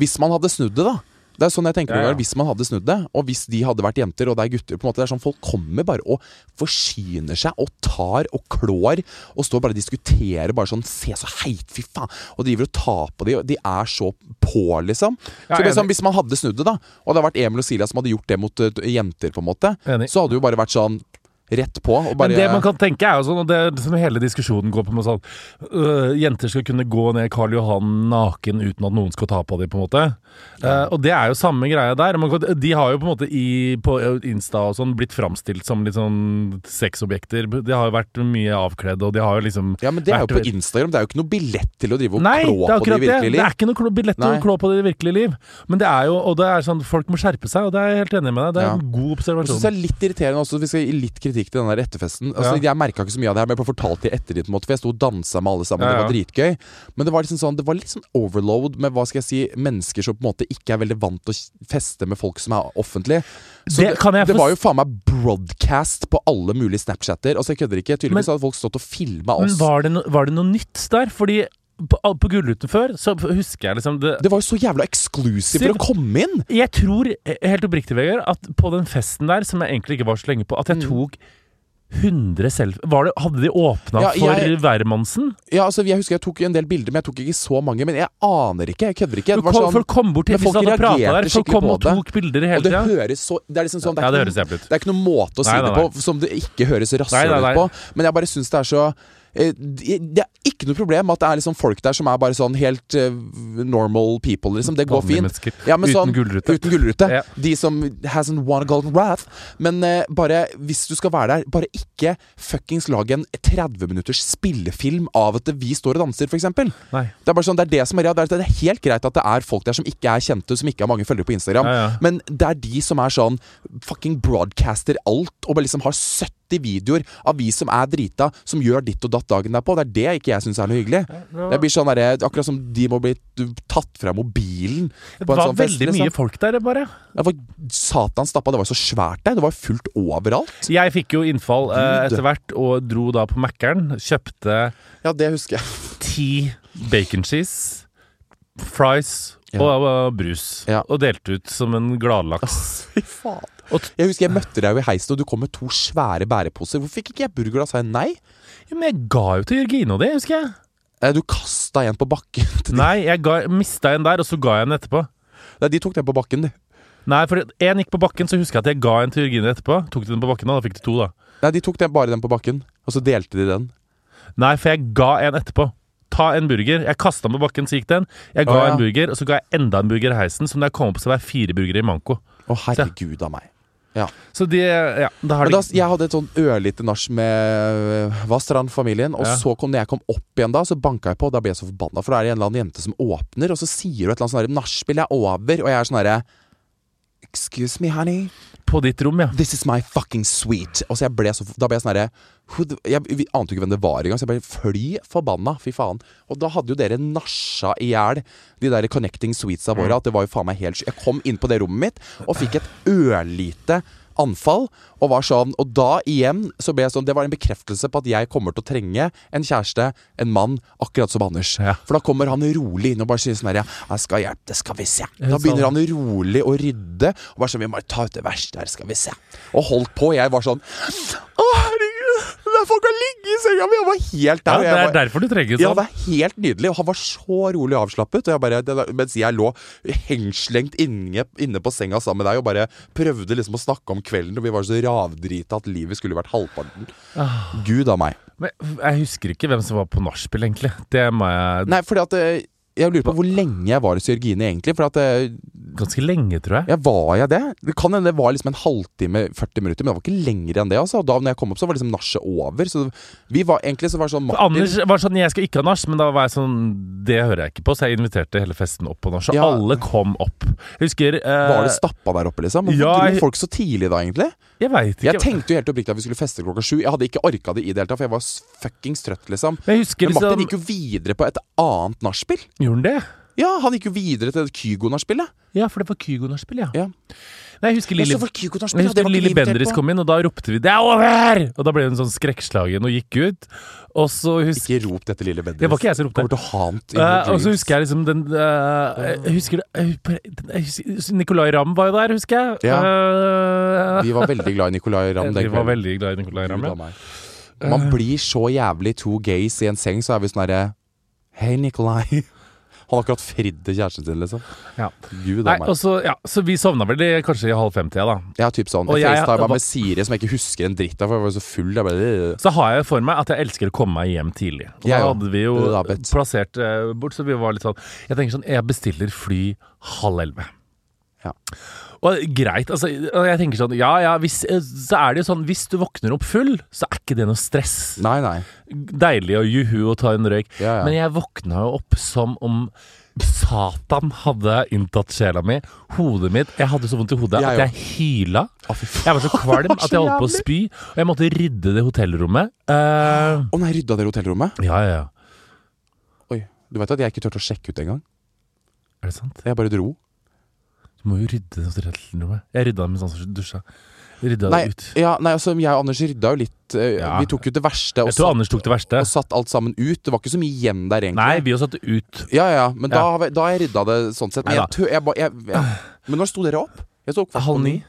Hvis man hadde snudd det, da. Det er sånn jeg tenker Ja, ja. Hvis man hadde snudd det, og hvis de hadde vært jenter og det er gutter på en måte, Det er sånn Folk kommer bare og forsyner seg og tar og klår og står bare og diskuterer bare sånn Se så heit, fy faen! Og driver og tar på de, og de er så på, liksom. Ja, så det er sånn, Hvis man hadde snudd det, da, og det hadde vært Emil og Silja som hadde gjort det mot eh, jenter, på en måte, Enig. så hadde det jo bare vært sånn Rett på. Bare Men det man kan tenke er jo sånn, og det er liksom hele diskusjonen går på med sånn øh, Jenter skal kunne gå ned Karl Johan naken uten at noen skal ta på dem, på en måte. Eh, og det er jo samme greie der. Man, kan- de har jo på en måte i, på Insta og sånn blitt framstilt som litt sånn sexobjekter. De har jo vært mye avkledd, og de har jo liksom Ja, men det er jo vært- på Instagram. Det er jo ikke noe billett til å drive og Nei, klå på det i det. virkelige Det er ikke noe billett til å klå på det i virkelige liv. Men det er jo, og det er sånn, folk må skjerpe seg, og det er jeg helt enig med deg. Det er Ja. en god Jeg syns det er litt irriterende også, Vi skal gi litt kritikk til den der etterfesten. Altså, Ja. Jeg merka ikke så mye av det her, men jeg ble fortalt det i ettertid. For jeg sto og dansa med alle sammen. Ja, Det var dritgøy. Men det var liksom sånn Det var litt sånn overload med hva skal jeg si mennesker som på en måte ikke er veldig vant til å feste med folk som er offentlige. Så Det det, det var jo faen meg broadcast på alle mulige Snapchatter. Altså jeg kødder ikke. Tydeligvis Men- hadde folk stått og filma Men oss. var det, no, var det noe nytt der? Fordi på, på Gullruten før, så husker jeg liksom det, Det var jo så jævla eksklusivt for å komme inn! Jeg tror, eh, helt oppriktig, Vegard, at på den festen der, som jeg egentlig ikke var så lenge på, at jeg Mm. tok 100 self... Var det, hadde de åpna Ja, for hvermannsen? Ja, altså Jeg husker jeg tok en del bilder, men jeg tok ikke så mange. Men jeg aner ikke. Jeg kødder ikke. Det kom, sånn, folk kom bort til folk hadde prata der. Folk kom og tok bilder hele tida. det høres så Det er liksom sånn Det er, Ja, det ikke, høres det er ikke noen måte å si Nei, nei, det på som det ikke høres Nei, nei, rasshøl ut på. Men jeg bare syns det er så det det er ikke noe problem at det er liksom folk der som er bare sånn helt eh, normal people, liksom. Det går fint. Ja, Uten sånn, gullrute. Uten gullrute. Ja. De som hasn't won a golden wrath. Men eh, bare, hvis du skal være der, bare ikke fuckings lag en 30 minutters spillefilm av at vi står og danser, f.eks. Det er bare sånn, det er det som er, det er det helt greit at det er folk der som ikke er kjente, som ikke har mange følgere på Instagram. Ja. Men det er de som er sånn fucking broadcaster alt, og bare liksom har 70 videoer av vi som er drita, som gjør ditt og datt dagen derpå. Det er det ikke jeg syns er noe hyggelig. Det blir sånn der, Akkurat som de må bli tatt fra mobilen Det på en var sånn fest. veldig Liksom. mye folk der, bare. Det var satans stappa. Det var så svært der. Det var fullt overalt. Jeg fikk jo innfall eh, etter hvert, og dro da på Mækkern. Kjøpte Ja, det husker jeg. ti bacon cheese, fries Ja. og, og brus. Ja. Og delte ut som en gladlaks. Fy faen. Jeg husker jeg møtte deg jo i heisen, og du kom med to svære bæreposer. Hvorfor fikk ikke jeg burger da? Sa jeg nei? Ja, men jeg ga jo til Jørgine det, husker jeg. Eh, Du kasta en på bakken. Nei, jeg ga, mista en der, og så ga jeg en etterpå. Nei, de tok den på bakken, de. Nei, for en gikk på bakken, så husker jeg at jeg ga en til Jørgine etterpå. Tok de den på bakken, da, da fikk de to, da. Nei, de tok den, bare den på bakken, og så delte de den. Nei, for jeg ga en etterpå. Ta en burger. Jeg kasta den på bakken, så gikk den. Jeg ga Å, ja. en burger, og så ga jeg enda en burger i heisen. som da jeg kom opp, så var fire burgere i manko. Å, herregud av meg. Så de Ja, da har de da, jeg hadde et sånn ørlite nach med øh, Vastrand-familien. Og Ja. så kom når jeg kom opp igjen da, så banka jeg på. Da ble jeg så forbanna, for da er det en eller annen jente som åpner, og så sier hun et eller annet sånn herre Nachspiel er over, og jeg er sånn herre Excuse me, honey. På ditt rom, ja. This is my fucking suite. Og så jeg ble så, Da ble jeg sånn herre the- Jeg vi ante jo ikke hvem det var engang, så jeg ble fly forbanna. Fy faen. Og da hadde jo dere nasja i hjel de der connecting suitesa våre. At det var jo faen meg helt Jeg kom inn på det rommet mitt og fikk et ørlite anfall. Og var sånn Og da igjen så ble jeg sånn Det var en bekreftelse på at jeg kommer til å trenge en kjæreste, en mann, akkurat som Anders. Ja. For da kommer han rolig inn og bare sier sånn her Ja, jeg skal hjelpe, det skal vi se. Da begynner han rolig å rydde. Og bare sånn Vi må bare ta ut det verste her, skal vi se. Og holdt på. Jeg var sånn Å, herregud! Det er folk har ligget i senga mi! Jeg var helt der. ja det er var, derfor du trenger ja, sånn. det er helt nydelig. Og han var så rolig avslappet. Og jeg bare, det, mens jeg lå hengslengt inne, inne på senga sammen med deg og bare prøvde liksom å snakke om kvelden, og vi var så ravdrita at livet skulle vært halvparten. Ah. Gud a meg. Men jeg husker ikke hvem som var på nachspiel, egentlig. Det må jeg Nei, fordi at eh, Jeg lurer på hvor lenge jeg var hos Jørgine, egentlig. For at eh, Ganske lenge, tror jeg. Ja, var jeg det? Det kan hende det var liksom en halvtime, 40 minutter, men det var ikke lenger enn det. altså Og Da når jeg kom opp, så var liksom nachet over. Så vi var egentlig så var sånn Martin Anders var sånn 'jeg skal ikke ha nach', men da var jeg sånn Det hører jeg ikke på, så jeg inviterte hele festen opp på nach. Og Ja. alle kom opp. Jeg husker eh, Var det stappa der oppe, liksom? Hvorfor ja, dro folk så tidlig da, egentlig? Jeg veit ikke. Jeg tenkte jo helt oppriktig at vi skulle feste klokka sju. Jeg hadde ikke orka det i det hele tatt, for jeg var fuckings trøtt, liksom. Men husker Men Martin liksom gikk jo videre på et annet nachspiel. Gjorde han det? Ja, han gikk jo videre til Kygo-nachspielet. Ja, for det var Kygo-nachspiel, ja. Ja. Nei, jeg husker Lille Lilly var jeg husker var Lilly Bendriss kom inn, og da ropte vi 'det er over!' Og da ble hun sånn skrekkslagen og gikk ut. Og så husker Ikke rop dette lille Bendriss. Det var ikke jeg som ropte. Kommer til å haunt in Eh, og så husker jeg liksom den uh, Jeg husker jeg Nicolay Ramm var jo der, husker jeg. Ja. Uh, Vi var veldig glad i Nicolay Ramm vi den var kvelden. veldig glad i Nicolay Ramm. Ja. Man blir så jævlig to gays i en seng, så er vi sånn herre Hei, Nikolai. Han har akkurat fridd til kjæresten sin, liksom. Ja. Gud Nei, også, meg. så, ja, så vi sovna vel i, kanskje i halv fem-tida, da. Ja, typ sånn. Og Jeg facetima med Siri, som jeg ikke husker en dritt av, for jeg var så full. Jeg bare, Så har jeg for meg at jeg elsker å komme meg hjem tidlig. Og ja, da hadde vi jo plassert eh, bort, så vi var litt sånn Jeg tenker sånn, jeg bestiller fly halv elleve. Ja. Og greit, altså jeg tenker sånn Ja ja, hvis, eh, så er det jo sånn Hvis du våkner opp full, så er ikke det noe stress. Nei, nei. Deilig og juhu og ta en røyk. Ja, ja. Men jeg våkna jo opp som om Satan hadde inntatt sjela mi. Hodet mitt Jeg hadde så vondt i hodet Jeg at jeg hyla. Å. Jeg var så kvalm at jeg holdt på å spy. Og jeg måtte rydde det hotellrommet. Eh, Å nei, rydda dere hotellrommet? ja, ja, ja. Oi. Du vet at jeg ikke turte å sjekke ut engang? Er det sant? Jeg bare dro. Må jo rydde det hotellrommet. Jeg rydda det mens han dusja. Rydda Nei, det ut. ja, nei, altså jeg og Anders rydda jo litt. eh, Ja. Vi tok jo det verste og Jeg tror Anders tok det verste. og satt alt sammen ut. Det var ikke så mye igjen der, egentlig. Nei, vi har satt det ut. Ja, ja, men Da, Ja. har vi- da har jeg rydda det sånn sett. Men, Neida. jeg, tø- jeg, ba- jeg, ja. men når sto dere opp? Jeg sto opp kvart på Halv ni.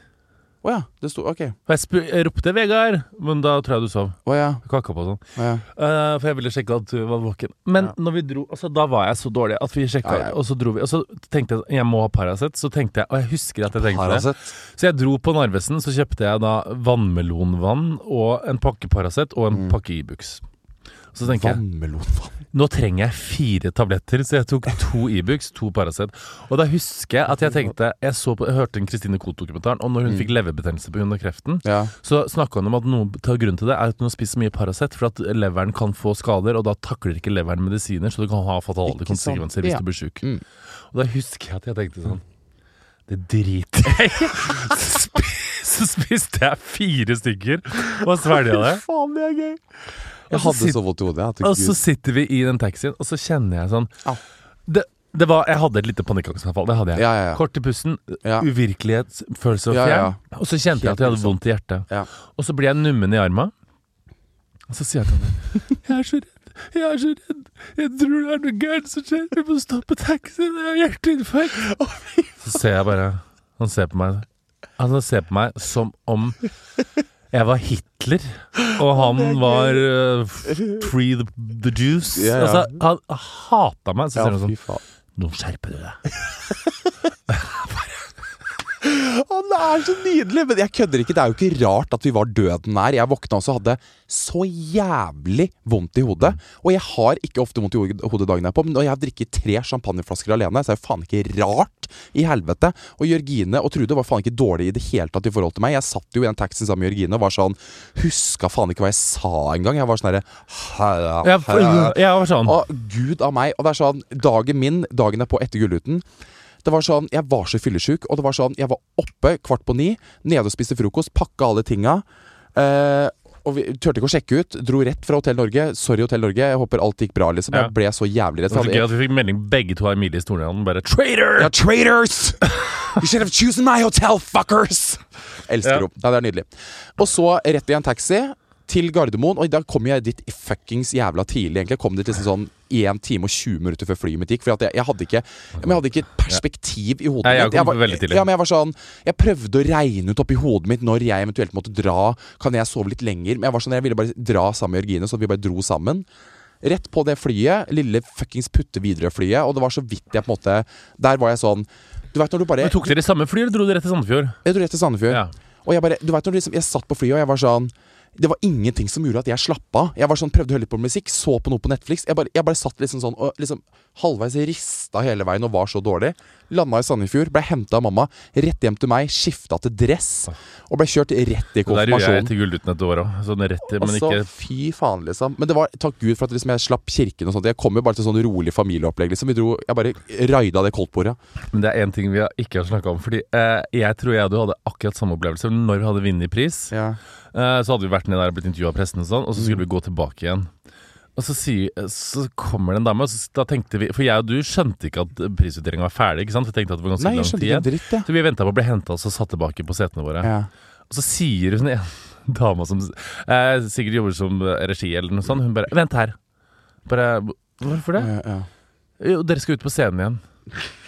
Å ja. Det sto, ok. Og jeg, jeg ropte 'Vegard', men da tror jeg du sov. Å ja. Kaka på og sånn. Å, ja. uh, for jeg ville sjekke at du var våken. Men Ja. når vi dro altså, Da var jeg så dårlig at vi sjekka, Ja, og så dro vi. Og så tenkte jeg jeg må ha Paracet. Så tenkte jeg, og jeg husker at jeg tenkte det. Så jeg dro på Narvesen, så kjøpte jeg da vannmelonvann og en pakke Paracet og en Mm. pakke Ibux. Så tenker jeg Vannmelonvann. Nå trenger jeg fire tabletter, så jeg tok to Ibux, to Paracet. Og da husker jeg at jeg tenkte Jeg, så på, jeg hørte en Christine Koht-dokumentaren, og når hun Mm. fikk leverbetennelse pga. kreften, Ja. så snakka hun om at noe grunnen til det er at hun har spist så mye Paracet, for at leveren kan få skader, og da takler ikke leveren medisiner, så du kan ha fatale konsekvenser hvis Ja. du blir sjuk. Mm. Og da husker jeg at jeg tenkte sånn Det driter jeg i. Så Så spiste jeg fire stykker og svelga det. Faen, det er gøy. Jeg hadde sitter, så vondt i hodet. Og så sitter vi i den taxien, og så kjenner jeg sånn det, det var, Jeg hadde et lite panikkangstanfall. Det hadde jeg. Ja, ja, ja. Kort i pusten, uvirkelighetsfølelse og fjern. Og så kjente jeg at jeg hadde vondt i hjertet. Ja. Og så blir jeg nummen i armen. Og så sier jeg til henne Jeg er så redd. Jeg er så redd. Jeg tror det er noe gærent som skjer. Vi må stoppe taxien. Jeg har hjerteinfarkt. Så ser jeg bare Han ser på meg Han ser på meg som om jeg var Hitler, og han var uh, Free the, the Juice. Ja, ja. Altså, han hata meg. Så Ja, sier han sånn. Nå skjerper du deg. Det er så nydelig! Men jeg kødder ikke. Det er jo ikke rart at vi var døden nær. Jeg våkna også og hadde så jævlig vondt i hodet. Og jeg har ikke ofte vondt i hodet dagen derpå, men når jeg har drikket tre champagneflasker alene, så er det faen ikke rart i helvete. Og Jørgine og Trude var faen ikke dårlige i det hele tatt i forhold til meg. Jeg satt jo i en taxi sammen med Jørgine og var sånn Huska faen ikke hva jeg sa engang. Jeg var sånn herre jeg var sånn. å, gud av meg. Og det er sånn, dagen min, dagen er på etter Gullruten det var sånn, Jeg var så fyllesyk, og det var sånn, jeg var oppe kvart på ni, nede og spiste frokost, pakka alle tinga. Eh, og vi turte ikke å sjekke ut. Dro rett fra Hotell Norge. Sorry, Hotell Norge. Jeg håper alt gikk bra. liksom Ja. Jeg ble så jævlig redd. Det var så gøy at vi fikk melding begge to av Emilie Stornøyland. Bare 'traitor'! Ja, traitors! You should have chosen my hotel, fuckers! Elsker Ja. henne. Ja, det er nydelig. Og så rett i en taxi til Gardermoen, og da kom jeg dit fuckings jævla tidlig. egentlig Jeg kom dit liksom sånn 1 time og 20 minutter før flyet mitt gikk. For jeg, jeg, hadde ikke, jeg hadde ikke perspektiv i hodet jeg mitt. kom var. Ja, men jeg var sånn Jeg prøvde å regne ut oppi hodet mitt når jeg eventuelt måtte dra. Kan jeg sove litt lenger? Men jeg var sånn, jeg ville bare dra sammen med Jørgine, så vi bare dro sammen. Rett på det flyet, lille fuckings putte Widerøe-flyet, og det var så vidt jeg på en måte Der var jeg sånn Du vet når du bare Men Tok dere samme fly, eller dro dere rett til Sandefjord? Jeg dro rett til Sandefjord. Ja. Og jeg bare, du vet når du liksom, jeg satt på flyet og jeg var sånn Det var ingenting som gjorde at jeg slapp av. Jeg var sånn, prøvde å høre litt på musikk, så på noe på Netflix. Jeg bare, jeg bare satt liksom sånn og liksom halvveis rista hele veien og var så dårlig. Landa i Sandefjord, ble henta av mamma, rett hjem til meg, skifta til dress og ble kjørt rett i Det der gjør jeg konfirmasjonen. til Gullruten et år òg. Sånn rett i, men Altså, ikke fy faen, liksom. Men det var takk Gud for at liksom, jeg slapp kirken og sånt. Jeg kom jo bare til sånn rolig familieopplegg, liksom. Vi dro, jeg bare raida det koldtbordet. Men det er én ting vi har- ikke har snakka om. Fordi eh, jeg tror jeg og du hadde akkurat samme opplevelse når vi hadde vunnet pris. Ja. Eh, så hadde vi vært ned der og blitt intervjua av pressen, og sånn Og så Mm. skulle vi gå tilbake igjen. Og så, sier, så kommer det en dame, og så, da tenkte vi For jeg og du skjønte ikke at prisutdelinga var ferdig. ikke sant? Vi tenkte at det var ganske Nei, jeg skjønte tid ikke dritt, ja. Så vi venta på å bli henta og så satt tilbake på setene våre. Ja. Og så sier hun en dame som eh, sikkert jobber som regi eller noe sånt, hun bare 'Vent her'. Bare Hvorfor det? Ja. Jo, dere skal ut på scenen igjen.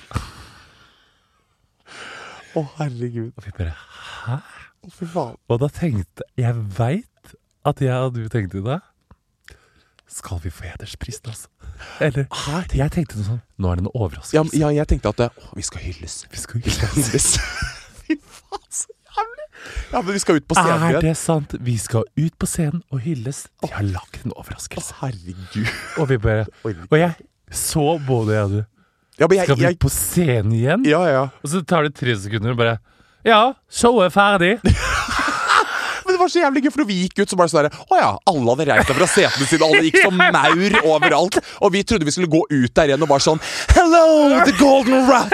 Å, herregud. Og vi bare Hæ? Oh. Og da tenkte Jeg veit at jeg og du tenkte det. Skal vi få hedersprisen, altså? Eller Jeg tenkte noe sånn Nå er det noe overraskelse. ja, jeg tenkte at å, vi skal hylles. Vi skal Vi skal hylles. Fy faen, så jævlig! Ja, men vi skal ut på scenen Er det sant? Vi skal ut på scenen og hylles. De har lagd en Å, overraskelse. herregud. Og vi bare Og jeg så både jeg og du. Ja, men jeg, Skal vi jeg på scenen igjen? Ja, ja. Og så tar det tre sekunder og bare Ja, showet er ferdig. Det var så jævlig gøy, for vi gikk ut, så bare sånn der, Å ja, alle hadde reist seg fra setene sine, alle gikk som maur overalt. Og vi trodde vi skulle gå ut der igjen og bare sånn Hello, the golden rat!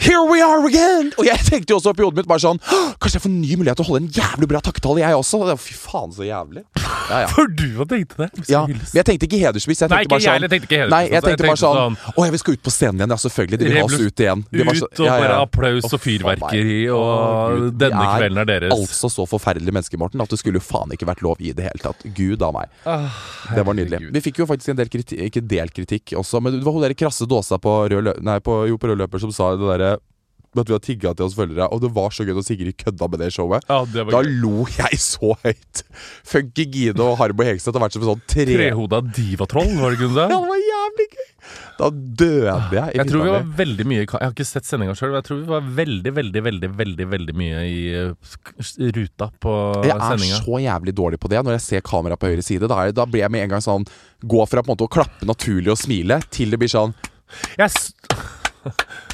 Here we are again! Og jeg tenkte jo også oppi hodet mitt bare sånn Kanskje jeg får ny mulighet til å holde en jævlig bra takketale, jeg også? Fy faen, så jævlig. Ja, ja. For du hadde tenkt det. Ja, men jeg tenkte ikke hedersvis. Jeg Nei, tenkte ikke bare jeg sånn heller tenkte ikke hedersvis, Nei, jeg altså. Jeg tenkte bare tenkte sånn Å ja, vi skal ut på scenen igjen. Ja, selvfølgelig. De vil ha oss ut igjen. ut så- og bare applaus og fyrverkeri. Og denne kvelden er deres. Altså så forferdelige mennesker, Morten, at det skulle jo faen ikke vært lov i det hele tatt. Gud a meg. Ah, Det var nydelig. Vi fikk jo faktisk en del kritikk, ikke del kritikk også, men det var hun der krasse dåsa på rød, lø nei, på, jo, på rød løper som sa det derre at vi har tigga til oss følgere, og det var så gøy da Sigrid kødda med det showet. Ja, det Da gøy. lo jeg så høyt. Funky Gine og Harbo Hegseth har vært som en sånn tre... Trehoda divatroll, var det ikke Ja, det? det var jævlig gøy! Da døde jeg. Jeg tror vi var veldig mye Jeg har ikke sett sendinga sjøl, men jeg tror vi var veldig, veldig, veldig veldig, veldig mye i eh, ruta på Jeg er sendinga. så jævlig dårlig på det. Når jeg ser kamera på høyre side, da, da blir jeg med en gang sånn Gå fra på en måte å klappe naturlig og smile, til det blir sånn Jeg,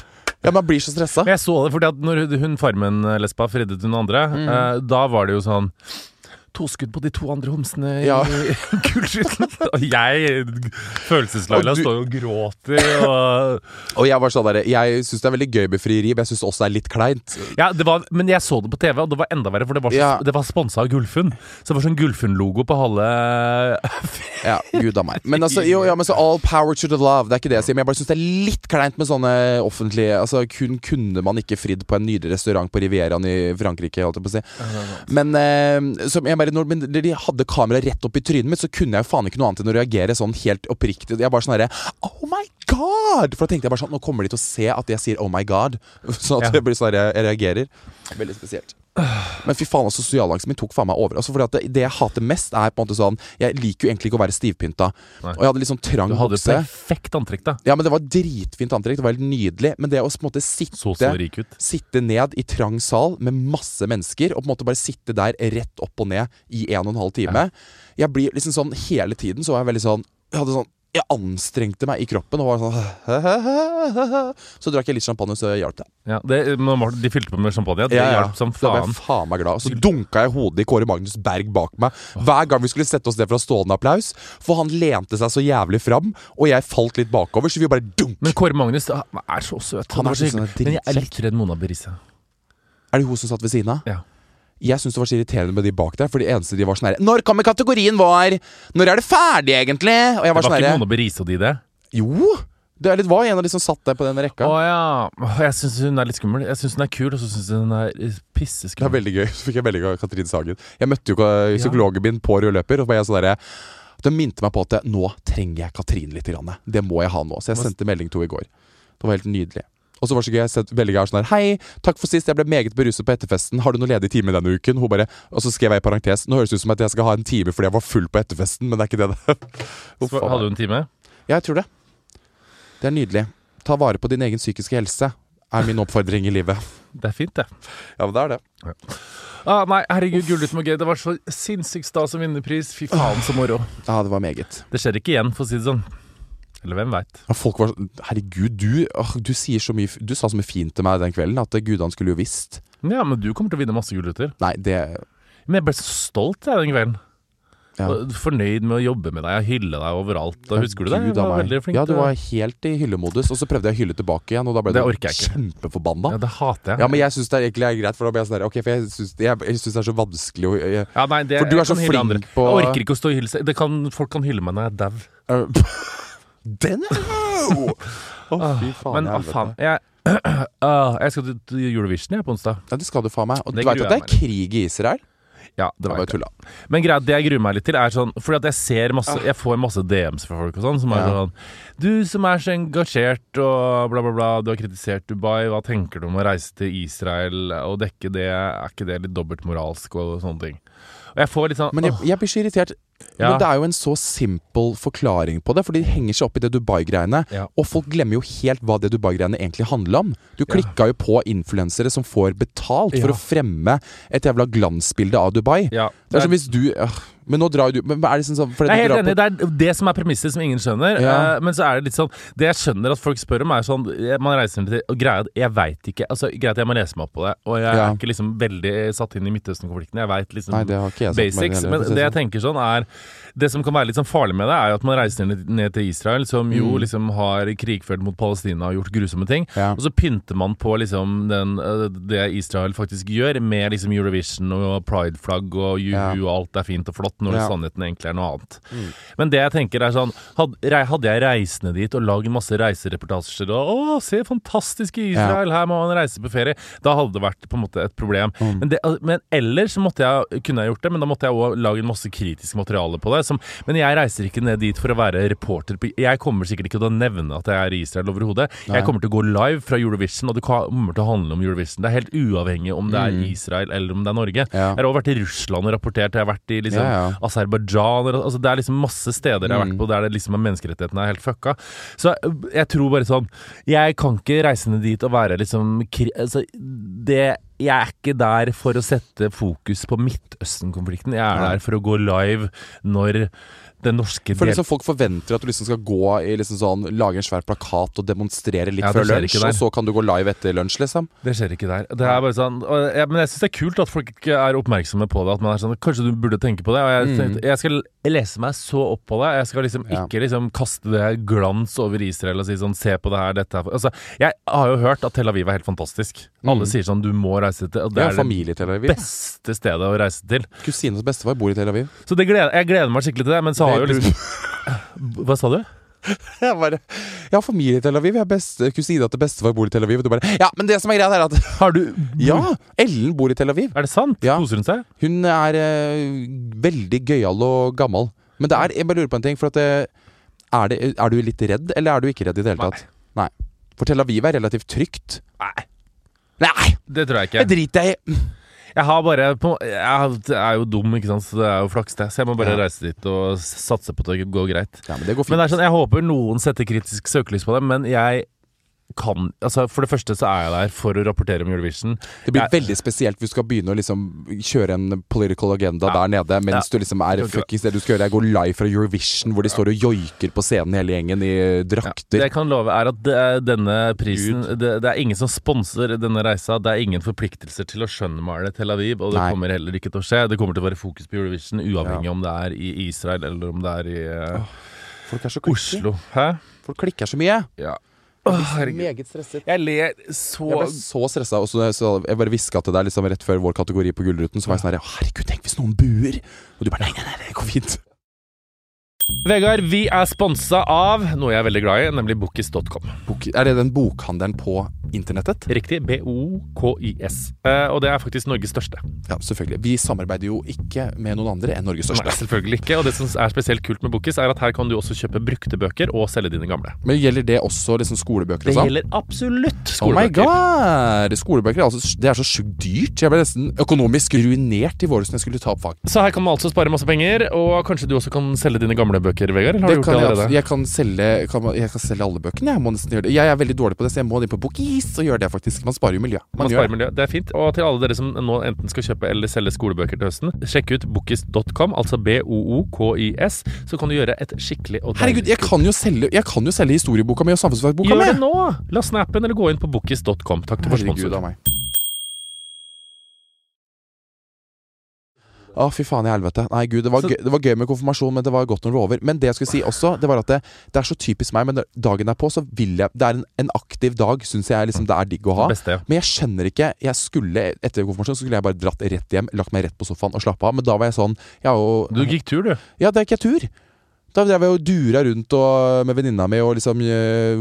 Ja, man blir så stressa. jeg så det fordi at når hun Farmen-lesba reddet hun andre, Mm. eh, da var det jo sånn To skudd på de to andre homsene i Ja. Gullskytten. Og jeg, Følelseslaila, står og gråter og Og jeg var sånn der, jeg syns det er veldig gøy med frieri, men jeg syns også det er litt kleint. Ja, det var, men jeg så det på TV, og det var enda verre, for det var, så, Ja. det var sponsa av Gullfunn. Så det var sånn Gullfunn-logo på halve Ja, gud a meg. Men altså, jo, ja, men så all power to the love, det er ikke det jeg sier. Men jeg bare syns det er litt kleint med sånne offentlige Altså, kun kunne man ikke fridd på en nydelig restaurant på Rivieraen i Frankrike, holdt jeg på å si. Men, eh, som jeg bare, når, når de hadde kameraet rett opp i trynet mitt, så kunne jeg jo faen ikke noe annet enn å reagere sånn helt oppriktig. Jeg bare sånn herre Oh my god! For da tenkte jeg bare sånn Nå kommer de til å se at jeg sier oh my god. Så at Ja. jeg blir sånn jeg reagerer. Veldig spesielt. Men fy faen, altså, sosialangsten min tok faen meg over. Altså, fordi at det, det jeg hater mest, er på en måte sånn Jeg liker jo egentlig ikke å være stivpynta. Nei. Og jeg hadde litt sånn trang Du hadde bukse. perfekt antrekk, da. Ja, men det var dritfint antrekk. Det var helt nydelig. Men det å på en måte sitte Så så. Sitte ned i trang sal med masse mennesker, og på en måte bare sitte der rett opp og ned i en og en halv time. Jeg blir liksom sånn Hele tiden så var jeg veldig sånn Jeg hadde sånn jeg anstrengte meg i kroppen og var sånn Så drakk jeg litt champagne, så hjalp det. Ja, det, Martin, de fylte på med champagne. Det Ja, ja. hjalp som faen. da ble faen. jeg faen meg glad. Så dunka jeg hodet i Kåre Magnus Berg bak meg. Hver gang vi skulle sette oss ned ha stående applaus. For han lente seg så jævlig fram, og jeg falt litt bakover, så vi bare dunk. Men Kåre Magnus er så søt. Han er så så sånn hyggelig. Men jeg er litt redd Mona Berisa. Er det hun som satt ved siden av? Ja. Jeg syns det var så irriterende med de bak der, for de eneste de var sånn herre Når kommer kategorien vår? Når er det ferdig, egentlig? Og jeg Det var var sånn ikke noen å berise og de det? Jo! Det er litt var en av de som satt der på den rekka. Å ja. Jeg syns hun er litt skummel. Jeg syns hun er kul, og så syns jeg hun er pisseskummel. Det er veldig gøy. Så fikk jeg veldig gøy av Katrin Sagen. Jeg møtte jo psykologen min på rød løper, og så var jeg sånn derre Det minte meg på at nå trenger jeg Katrin litt. Grann. Det må jeg ha nå. Så jeg sendte melding to i går. Det var helt nydelig. Og så var det så gøy, jeg sett veldig gøy sånn her Hei, takk for sist, jeg ble meget beruset på etterfesten. Har du noe ledig time denne uken? Hun bare Og så skrev jeg i parentes Nå høres det ut som at jeg skal ha en time fordi jeg var full på etterfesten, men det er ikke det det Uff, Hadde du en time? Ja, jeg tror det. Det er nydelig. Ta vare på din egen psykiske helse, er min oppfordring i livet. Det er fint, det. Ja, men det er det. Ah, nei, herregud, Gullruten var gøy. Det var så sinnssykt stas å vinne pris. Fy faen, så moro. Ja, det var meget. Det skjer ikke igjen, for å si det sånn. Eller hvem veit. Folk var sånn Herregud, du, åh, du sier så mye Du sa så mye fint til meg den kvelden at gudene skulle jo visst. Ja, men du kommer til å vinne masse gulrøtter. Nei, det Men jeg ble så stolt jeg, den kvelden. ja. Fornøyd med å jobbe med deg og hylle deg overalt. Da husker du det? Gud Jeg var veldig flink Ja, du var helt i hyllemodus, og så prøvde jeg å hylle tilbake igjen, og da ble Det du kjempeforbanna. Ja, det hater jeg. Ja, men jeg syns det er egentlig er greit, for da blir jeg sånn Ok, for jeg syns det er så vanskelig å jeg, Ja, nei, det, For du er så flink på- Jeg orker ikke å stå og hylle seg. Det kan, folk kan hylle meg når jeg er dau. Den ja! Å, fy faen. Men hva helvete. faen. Jeg, Ah, jeg skal til til Eurovision jeg, på onsdag. Ja, det skal du faen meg. Og Det du veit gruer at det jeg er krig i Israel? Ja, det Det var tulla. Men greit, det jeg gruer meg litt til, er sånn Fordi at jeg ser masse Jeg får masse DMs fra folk og sånn som er Ja. sånn Du som er så engasjert og bla, bla, bla. Du har kritisert Dubai. Hva tenker du om å reise til Israel og dekke det? Er ikke det litt dobbeltmoralsk og sånne ting? Og jeg får litt sånn Men jeg, åh, jeg blir så irritert. Ja. Men det er jo en så simpel forklaring på det, for de henger seg opp i det Dubai-greiene. Ja. Og folk glemmer jo helt hva det Dubai-greiene egentlig handler om. Du klikka jo på influensere som får betalt for å fremme et jævla glansbilde av Dubai. Ja. Det er som hvis du øh, Men nå drar du Men er det sånn Jeg er helt enig, det er det som er premisset som ingen skjønner. Ja. Uh, men så er det litt sånn Det jeg skjønner at folk spør om, er sånn eh, Man reiser til Og greia at jeg veit ikke Altså Greit, jeg må lese meg opp på det, og jeg Ja. er ikke liksom veldig satt inn i Midtøsten-konflikten. Jeg veit liksom Nei, basics. Men det jeg sånn. tenker sånn, er Det som kan være litt sånn farlig med det, er jo at man reiser ned, til Israel, som jo Mm. liksom har krigført mot Palestina og gjort grusomme ting. Ja. Og så pynter man på liksom den, øh, det Israel faktisk gjør, med liksom Eurovision og prideflagg og juhu Ja. og alt er fint og flott, når Ja. sannheten egentlig er noe annet. Mm. Men det jeg tenker er sånn Hadde, jeg reisende dit og lagd masse reisereportasjer og Å, se fantastisk i Israel, her må man reise på ferie, da hadde det vært på en måte et problem. Mm. Men, det, men ellers måtte jeg, kunne jeg gjort det, men da måtte jeg òg lage masse kritisk materiale på det. Som, men jeg reiser ikke ned dit for å være reporter. Jeg kommer sikkert ikke til å nevne at jeg er i Israel overhodet. Jeg kommer til å gå live fra Eurovision, og det kommer til å handle om Eurovision. Det er helt uavhengig om det er Mm. Israel eller om det er Norge. Ja. Jeg har også vært i Russland og rapportert, jeg har vært i liksom, Ja, ja. Aserbajdsjan altså Det er liksom masse steder jeg har vært Mm. på der det liksom er menneskerettighetene er helt fucka. Så øh, jeg tror bare sånn Jeg kan ikke reise ned dit og være liksom altså, det jeg er ikke der for å sette fokus på Midtøsten-konflikten. Jeg er der for å gå live når den norske For liksom Folk forventer at du liksom skal gå i liksom sånn Lage en svær plakat og demonstrere litt Ja, det før lunsj, og så kan du gå live etter lunsj, liksom. Det skjer ikke der. Det er bare sånn jeg, Men jeg syns det er kult at folk er oppmerksomme på det. At man er sånn Kanskje du burde tenke på det. Og jeg, Mm. tenkte, jeg skal lese meg så opp på det. Jeg skal liksom ikke liksom kaste det glans over Israel og si sånn Se på det her, dette her Altså, jeg har jo hørt at Tel Aviv er helt fantastisk. Alle Mm. sier sånn Du må reise til det er det beste stedet å reise til. Kusines bestefar bor i Tel Aviv. Så det gleder, jeg gleder meg skikkelig til det. Men så har jo liksom Hva sa du? Jeg bare Jeg har familie i Tel Aviv. Jeg har beste, kusina til bestefar bor i Tel Aviv. Og du bare Ja, men det som er greia, er at Har du Ja! Ellen bor i Tel Aviv. Er det sant? Ja. Koser hun seg? Hun er eh, veldig gøyal og gammel. Men det er, jeg bare lurer på en ting. For at det, er, det, er du litt redd, eller er du ikke redd i det hele tatt? Nei. For Tel Aviv er relativt trygt. Nei. Nei! Det tror jeg ikke. Jeg driter jeg i Jeg har bare på, jeg er jo dum, ikke sant, så det er jo flaks, det. Så jeg må bare reise dit og satse på at det går greit. Ja, men det går Men det er sånn, jeg håper noen setter kritisk søkelys på det, men jeg kan Altså, for det første så er jeg der for å rapportere om Eurovision. Det blir jeg- veldig spesielt hvis du skal begynne å liksom kjøre en political agenda Ja. der nede, mens du liksom er fuckings det du skal gjøre, er går live fra Eurovision, hvor de står og joiker på scenen hele gjengen i drakter Det jeg kan love, er at det, er denne prisen det, det er ingen som sponser denne reisa. Det er ingen forpliktelser til å skjønnmale Tel Aviv, og det Nei. kommer heller ikke til å skje. Det kommer til å være fokus på Eurovision, uavhengig om det er i Israel eller om det er i Åh, Folk er så. Oslo. Hæ? Folk klikker så mye. Ja. Herregud. meget stresset. Jeg ler så Jeg ble så stressa. Og så, så jeg bare hviska til deg liksom rett før vår kategori på Gullruten. Så var jeg sånn her Herregud, tenk hvis noen buer! Og du bare nei, nei, nei, det går fint. Vegard, vi er sponsa av noe jeg er veldig glad i, nemlig Bookis.com. Bok, er det den bokhandelen på internettet? Riktig. B-O-K-I-S. Eh, og det er faktisk Norges største. Ja, selvfølgelig. Vi samarbeider jo ikke med noen andre enn Norges største. Nei, selvfølgelig ikke. Og det som er spesielt kult med Bokis, er at her kan du også kjøpe brukte bøker og selge dine gamle. Men gjelder det også liksom skolebøker Det sånn? gjelder absolutt skolebøker. Oh my god! Skolebøker er altså, det er så sjukt dyrt. Jeg ble nesten økonomisk ruinert i våres når jeg skulle ta opp fag. Så her kan man altså spare masse penger, og kanskje du også kan selge dine gamle bøker, Vegard? Eller har Det du gjort kan det allerede? Jeg, jeg, kan selge, kan, jeg kan selge alle bøkene. Jeg må nesten gjøre det. Jeg er veldig dårlig på det, så jeg må inn på Bookis så gjør det, faktisk. Man sparer jo miljø. Man Man sparer miljø. Det er fint. Og til alle dere som nå enten skal kjøpe eller selge skolebøker til høsten, sjekk ut bookis.com, altså B-O-O-K-I-S, så kan du gjøre et skikkelig og Herregud, jeg kan jo selge, jeg kan jo selge historieboka mi og samfunnsfagboka mi! Gjør det nå! La snappen eller gå inn på bookis.com. Takk til vår sponsor. av meg. Å, fy faen i helvete. Nei, gud, det var, Så- gøy, det var gøy med konfirmasjon, men det var godt når det var over. Men det jeg skulle si også, det var at det, det er så typisk meg, men dagen derpå så vil jeg Det er en, en aktiv dag, syns jeg liksom det er digg å ha. Beste, ja. Men jeg skjønner ikke Jeg skulle Etter konfirmasjon så skulle jeg bare dratt rett hjem, lagt meg rett på sofaen og slappe av. Men da var jeg sånn Jeg har jo Du gikk tur, du. Ja, det er ikke tur. Da drev jeg og dura rundt og, med venninna mi, og liksom eh,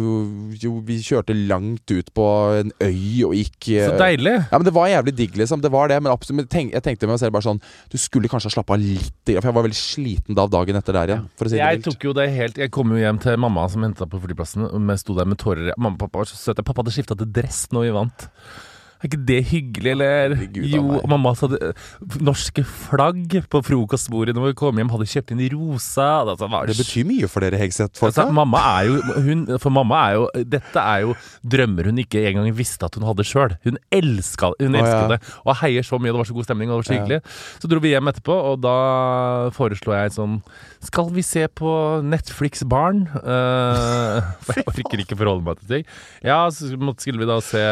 jo, Vi kjørte langt ut på en øy og gikk eh, Så deilig. ja, men Det var jævlig digg, liksom. Det var det, men, absolutt, tenk, jeg tenkte meg selv bare sånn Du skulle kanskje ha slappa av litt, for jeg var veldig sliten da dagen etter der igjen. Å si det Jeg mildt. tok jo det helt Jeg kom jo hjem til mamma som henta på flyplassen, og jeg sto der med tårer. Mamma og pappa var så søte. Pappa hadde skifta til dress når vi vant. Er ikke det hyggelig, eller? Herregud, jo, mamma hadde norske flagg på frokostbordet når vi kom hjem. Hadde kjøpt inn rosa. Altså, var Det betyr mye for dere Hegseth-folka. Altså, mamma er jo hun, For mamma er jo Dette er jo drømmer hun ikke engang visste at hun hadde sjøl. Hun elska Hun oh, ja. det. Og heier så mye, det var så god stemning, og det var så Ja. hyggelig. Så dro vi hjem etterpå, og da foreslo jeg sånn Skal vi se på Netflix Barn? Uh, for jeg orker ikke forholde meg til ting. Ja, så skulle vi da se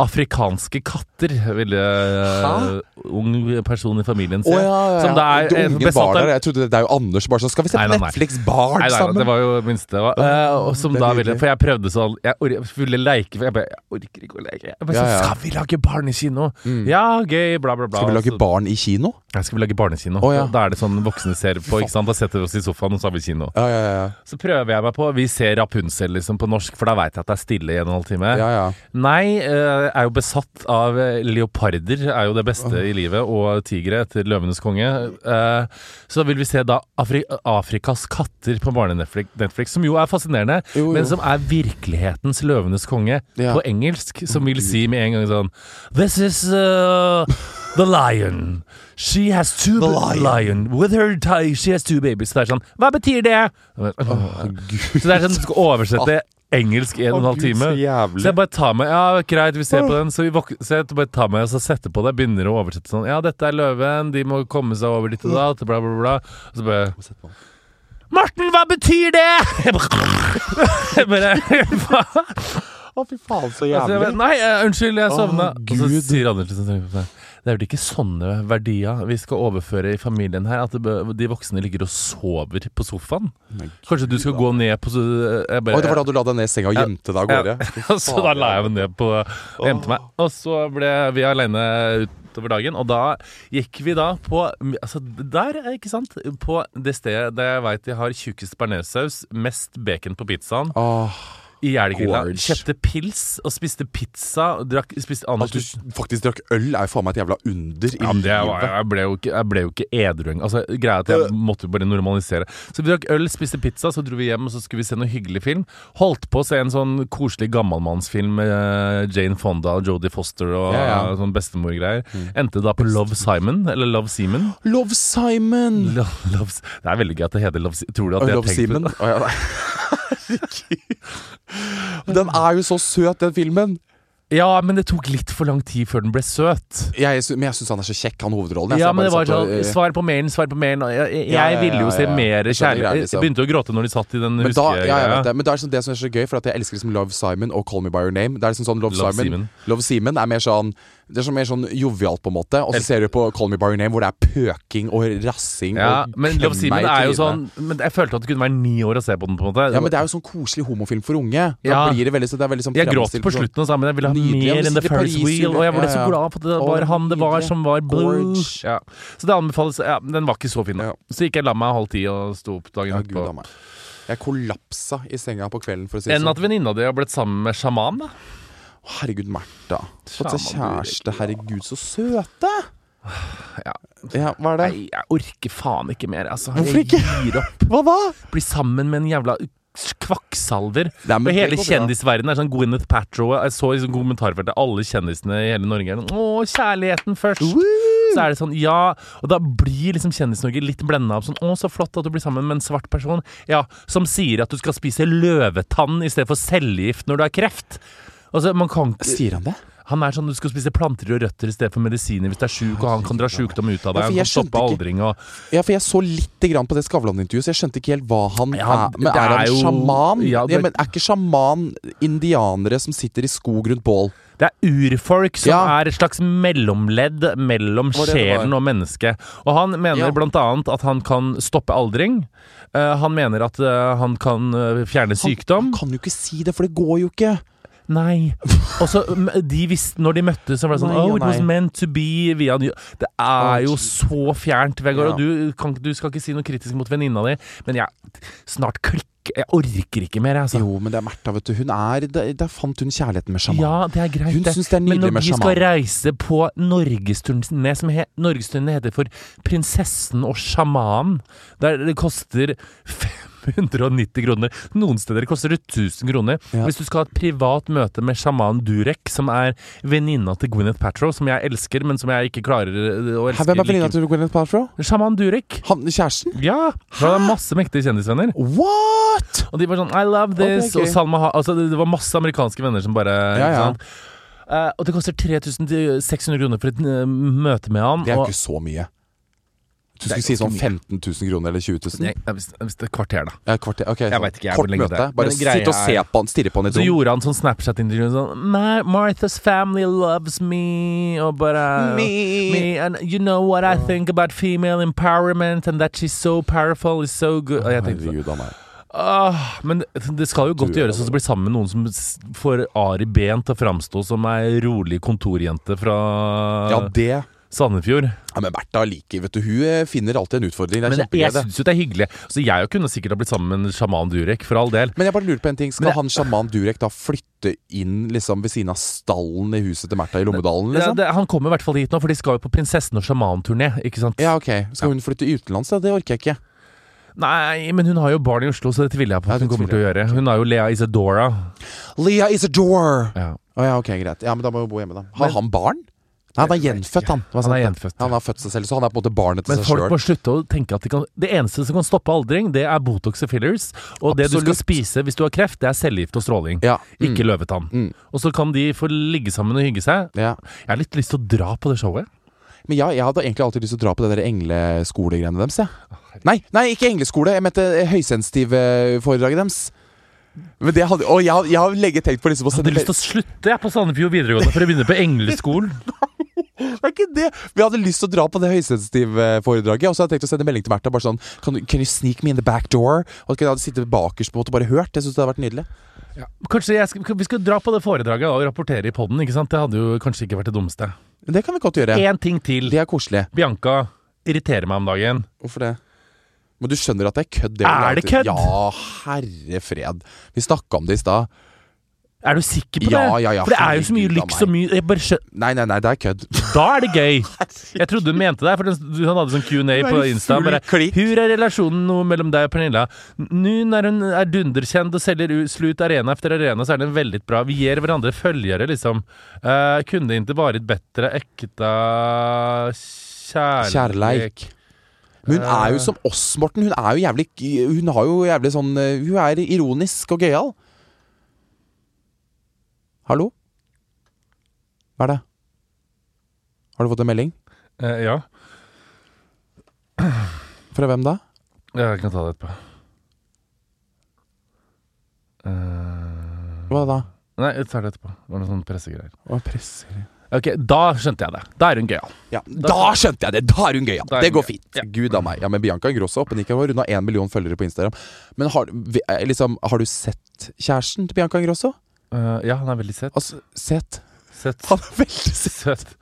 Afrikanske katter, ville uh, ung person i familien se. Oh, ja, ja, Som det er eh, var av- der. Jeg trodde det, det er jo Anders bare sånn Skal vi se Nei, nei, nei. Netflix Barn Nei, nei, det var jo minste. Var. Uh, og som da ville For jeg prøvde sånn Jeg, ville leke for jeg, bare, jeg orker ikke å leke. Jeg bare Ja, sånn, ja. Skal vi lage barnekino? Ja, gøy, bla, bla, bla. Skal vi lage barn i kino? Ja, skal vi lage barnekino? Oh, ja. Da er det sånn voksne ser på. ikke sant? Da setter oss i sofaen, og så har vi kino. Ja, ja, ja. Så prøver jeg meg på Vi ser Rapunzel liksom på norsk, for da veit jeg at det er stille i en og en halv time. ja, ja. Nei, uh, er jo besatt av eh, leoparder, er jo det beste i livet, og tigre etter Løvenes konge. Uh, Så vil vi se da Afri Afrikas katter på barne-Netflix, Netflix, som jo er fascinerende, Jo, jo. men som er virkelighetens Løvenes konge på engelsk, som vil si med en gang sånn This is uh, the lion. She has two The lion. lion. With her tie, she has two babies. Så det er sånn Hva betyr det? Så det er sånn du skal oversette engelsk i en og en halv time. Så jævlig. Så jeg bare tar med Ja, greit, vi ser på den. Så, vi våk så jeg bare tar med og så setter på det. Begynner å oversette sånn Ja, dette er løven, de må komme seg over dit og da, bla, bla, bla. Og så bare Morten, hva betyr det?! Jeg bare, jeg bare hva? Å, fy faen, så Altså, jeg bare, Nei, eh, unnskyld, jeg sovna. Å, og så Gud. sier Anders liksom sånn Det er vel ikke sånne verdier vi skal overføre i familien her? At de voksne ligger og sover på sofaen? Kanskje du skal gå ned på jeg bare, Oi, det var da du la deg ned i senga og gjemte deg av gårde? Ja, så da la jeg meg ned på og gjemte meg. Og så ble vi aleine utover dagen, og da gikk vi da på Altså der, ikke sant? På det stedet der jeg veit de har tjukkest bearnéssaus, mest bacon på pizzaen, Åh, i Jelgrilla. Kjøpte pils og spiste pizza. og Drakk, spiste at du faktisk drakk øl, er jo faen meg et jævla under i ja, det var, livet. jeg, ble jo ikke, jeg ble jo ikke edru engang. Altså, greia at jeg måtte bare normalisere. Så vi drakk øl, spiste pizza, så dro vi hjem og så skulle vi se noe hyggelig film. Holdt på å se en sånn koselig gammalmannsfilm med eh, Jane Fonda og Jodie Foster og Ja, ja. sånn bestemorgreier. Endte da på Love Simon, eller Love Seaman. Love Simon! Lo- Love, det er veldig gøy at det heter Love Seaman. Tror du at jeg har Love tenkt på det? Ja. Herregud. Den er jo så søt, den filmen. Ja, men det tok litt for lang tid før den ble søt. Jeg, men jeg syns han er så kjekk, han hovedrollen. jeg, Ja, men det var sånn, og, eh, Svar på mailen, svar på mailen. Jeg, jeg, Ja, ja, ville jo ja, se ja. mer kjærlighet. greia, Jeg liksom. begynte å gråte når de satt i den men, da, ja, jeg vet det, men det er sånn, det som er så gøy, for jeg elsker liksom Love Simon og Call Me By Your Name. Det er liksom sånn Love, Love Simon Simon. Love Simon er mer sånn Det er sånn mer sånn jovialt, på en måte. Og så ser du på Call Me By Your Name, hvor det er pøking og rassing Ja, og men Love men, Simon er jo sånn Men jeg følte at det kunne være ni år å se på den. på en måte Ja, men det er jo sånn koselig homofilm for unge. Da Ja. blir det veldig, så det er veldig sånn Jeg gråt på sånn- slutten, og sa, men jeg ville ha Nydelig, mer enn The First Wheel. Og jeg ble ja, så glad for at det var han det var som var blue. Ja. Så det anbefales. Ja, den var ikke så fin. da. Så gikk jeg la meg halv ti og sto opp dagen Ja, gud. Jeg kollapsa i senga på kvelden, for å si det Enn sånn. at venninna di har blitt sammen med sjaman, da. Herregud, Märtha. Fått seg kjæreste. Herregud, så søte! Ja. Ja, hva er det? Nei, jeg orker faen ikke mer, altså. Hvorfor jeg ikke? gir opp. Hva da? Bli sammen med en jævla kvakksalver. Og hele kjendisverdenen er sånn Gwyneth Patrow Jeg så i sånn kommentarfeltet alle kjendisene i hele Norge er sånn Å, kjærligheten først! Så er det sånn, ja Og da blir liksom Kjendis-Norge litt blenda av sånn Å, så flott at du blir sammen med en svart person. Ja, som sier at du skal spise løvetann i stedet for cellegift når du har kreft. Altså, man kan ikke Sier han det? Han er sånn du skal spise planter og røtter i stedet for medisiner hvis du er sjuk, og han kan dra sjukdom ut av deg. Ja, Han kan stoppe aldring og Ja, for jeg så lite grann på det Skavlan-intervjuet, så jeg skjønte ikke helt hva han Ja, er. Men er, er han jo- sjaman? ja, Ja, men er ikke sjaman indianere som sitter i skog rundt bål? Det er urfolk som Ja. er et slags mellomledd mellom det det sjelen og mennesket. Og han mener Ja. blant annet at han kan stoppe aldring. Uh, han mener at uh, han kan eh, fjerne sykdom. Han kan jo ikke si det, for det går jo ikke. Nei. Og så de visste, når de møttes, så var det sånn Nei Oh, it was meant to be via New Det er jo så fjernt, Vegard. Og du, kan, du skal ikke si noe kritisk mot venninna di, men jeg snart klikker Jeg orker ikke mer, altså. Jo, men det er Märtha, vet du. Hun er Der, fant hun kjærligheten med sjaman. Ja, det er greit, Hun syns det er Men nydelig når vi de skal reise på norgesturné, som he, norgesturné heter for Prinsessen og sjamanen, der det koster 190 kroner. Noen steder koster det 1000 kroner. Ja. Hvis du skal ha et privat møte med sjaman Durek, som er venninna til Gwyneth Patrow, som jeg elsker, men som jeg ikke klarer å elske Hvem er venninna til Gwyneth Patrow? Sjaman Durek. Han kjæresten? Ja! Hun har masse mektige kjendisvenner. What?! Og de var sånn I love this. Ok. Og Salma ha altså, det det var masse amerikanske venner som bare Ja, ja. Sånn. Uh, og det koster 3600 kroner for et uh, møte med han. Det er jo ikke så mye. Du skulle si sånn ganske 15 000 kroner eller 20 000? Nei, hvis, hvis det er kvarter, da. Ja, kvarter. okay, Jeg sånn vet ikke, jeg, kort møte. det. Bare sitt og se på han, stirre på han i Så et gjorde han sånn Snapchat-intervju sånn "My- Martha's family loves me Og bare Me. And you know what I think about female empowerment And that she's so powerful is so good Og jeg tenkte sånn Herregud han er ah, Men det skal jo godt gjøres å bli sammen med noen som får Ari Ben til å framstå som ei rolig kontorjente fra Ja, det Sandefjord. ja, Men Bertha liker Vet du, hun eh, finner alltid en utfordring. Det er Men jeg kjempegøy, syns jo det er hyggelig. Så jeg kunne sikkert ha blitt sammen med en sjaman Durek, for all del. Men jeg bare lurer på en ting Skal det- han sjaman Durek da flytte inn liksom ved siden av stallen i huset til Märtha i Lommedalen? Ja, Liksom? det, han kommer i hvert fall hit nå, for de skal jo på Prinsessen og sjaman-turné. Ikke sant? Ja, ok. Skal hun flytte utenlands? da? Det orker jeg ikke. Nei, men hun har jo barn i Oslo, så det tviler jeg på Ja, at hun kommer til å gjøre. Hun har jo Lea Isadora. Lea Isadora! Ja. Å ja, ok, greit. Ja, men da må hun bo hjemme, da. Har Men- han barn? Nei, han er gjenfødt, han. Han er gjenfødt. Han har født seg selv, så han er på en måte barnet til Men seg folk må slutte å tenke at de kan Det eneste som kan stoppe aldring, det er Botox og fillers. Og det du skal spise hvis du har kreft, det er cellegift og stråling. Ja. Mm. Ikke løvetann. Mm. Og så kan de få ligge sammen og hygge seg. ja. Jeg har litt lyst til å dra på det showet. Men ja, jeg hadde egentlig alltid lyst til å dra på det der engleskolegreiene deres. jeg. Nei, nei, ikke engleskole. Jeg mente eh, høysensitiv-foredraget deres. Men det hadde, og jeg, jeg har lenge tenkt på liksom å Jeg hadde lyst til å slutte jeg, på Sandefjord videregående for å begynne på engleskolen. Det er ikke det! Vi hadde lyst til å dra på det høysensitiv-foredraget. Og så hadde jeg tenkt å sende melding til Märtha. Bare sånn Can can you sneak me in the back door? Og så kunne jeg hadde sittet bakerst på en måte og bare hørt. Jeg synes det hadde vært nydelig. Kanskje jeg skal, Vi skal dra på det foredraget og rapportere i poden. Det hadde jo kanskje ikke vært det dummeste. Det kan vi godt gjøre. Én ting til. Det er koselig. Bianca irriterer meg om dagen. Hvorfor det? Men du skjønner at det er kødd? Er det kødd? Ja, herre fred. Vi snakka om det i stad. Er du sikker på Ja, det? ja, ja, For det er jo så mye lyks og mye Nei, nei, nei, det er kødd. Da er det gøy! Jeg trodde hun mente det, for han hadde sånn Q&A på Insta. Bare. Hvor er relasjonen nå mellom deg og Pernilla? Nå når hun er dunderkjent og selger slut arena efter arena, så er den veldig bra. Vi gir hverandre følgere, liksom. Uh, kunne ikke vært bedre ekte kjærleik? Kjærleik. Men hun er jo som oss, Morten. Hun er jo jævlig Hun har jo jævlig sånn eh, Hun er ironisk og gøyal. Hallo? Hva er det? Har du fått en melding? Eh, ja. Fra hvem da? Jeg kan ta det etterpå. Eh, Hva da? nei, jeg tar det etterpå. Det var noen sånne pressegreier. Hva presser Ok, da skjønte jeg det. Da er hun gøyal. Ja, Da skjønte jeg det! Da er hun gøyal. Da er Det går fint. Ja. Gud a meg. Ja, men Bianca Ingrosso oppe Nick har runda én million følgere på Instagram. Men har, vi- eh, liksom, har du sett kjæresten til Bianca Ingrosso? Eh, ja, han er veldig søt. Altså. Søt. Han er veldig søt. Søt.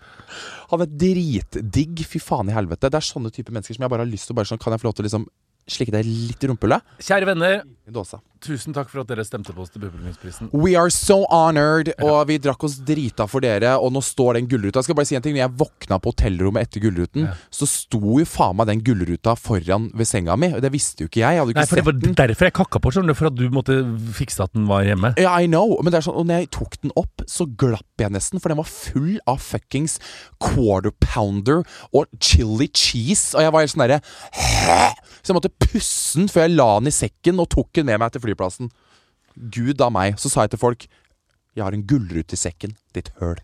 Han er dritdigg. Fy faen i helvete. Det er sånne type mennesker som jeg bare har lyst til å bare sånn Kan jeg få lov til å liksom slikke deg litt i rumpehullet? Kjære venner, dåsa. tusen takk for at dere stemte på oss til Publikumsprisen. We are so honored, og vi drakk oss drita for dere, og nå står den gullruta. Jeg skal bare si en ting, når jeg våkna på hotellrommet etter gullruten, Ja. så sto jo faen meg den gullruta foran ved senga mi. Og det visste jo ikke jeg. Jeg hadde ikke Nei, for det var derfor jeg kakka på, skjønner du, for at du måtte fikse at den var hjemme. Ja, I know, men det er sånn, og når jeg tok den opp, så glapp jeg nesten, for den var full av fuckings quarter pounder og chili cheese, og jeg var helt sånn derre Så jeg måtte pusse den før jeg la den i sekken og tok den med meg til flyplassen. Gud a meg. Så sa jeg til folk Jeg har en gullrute i sekken, ditt høl.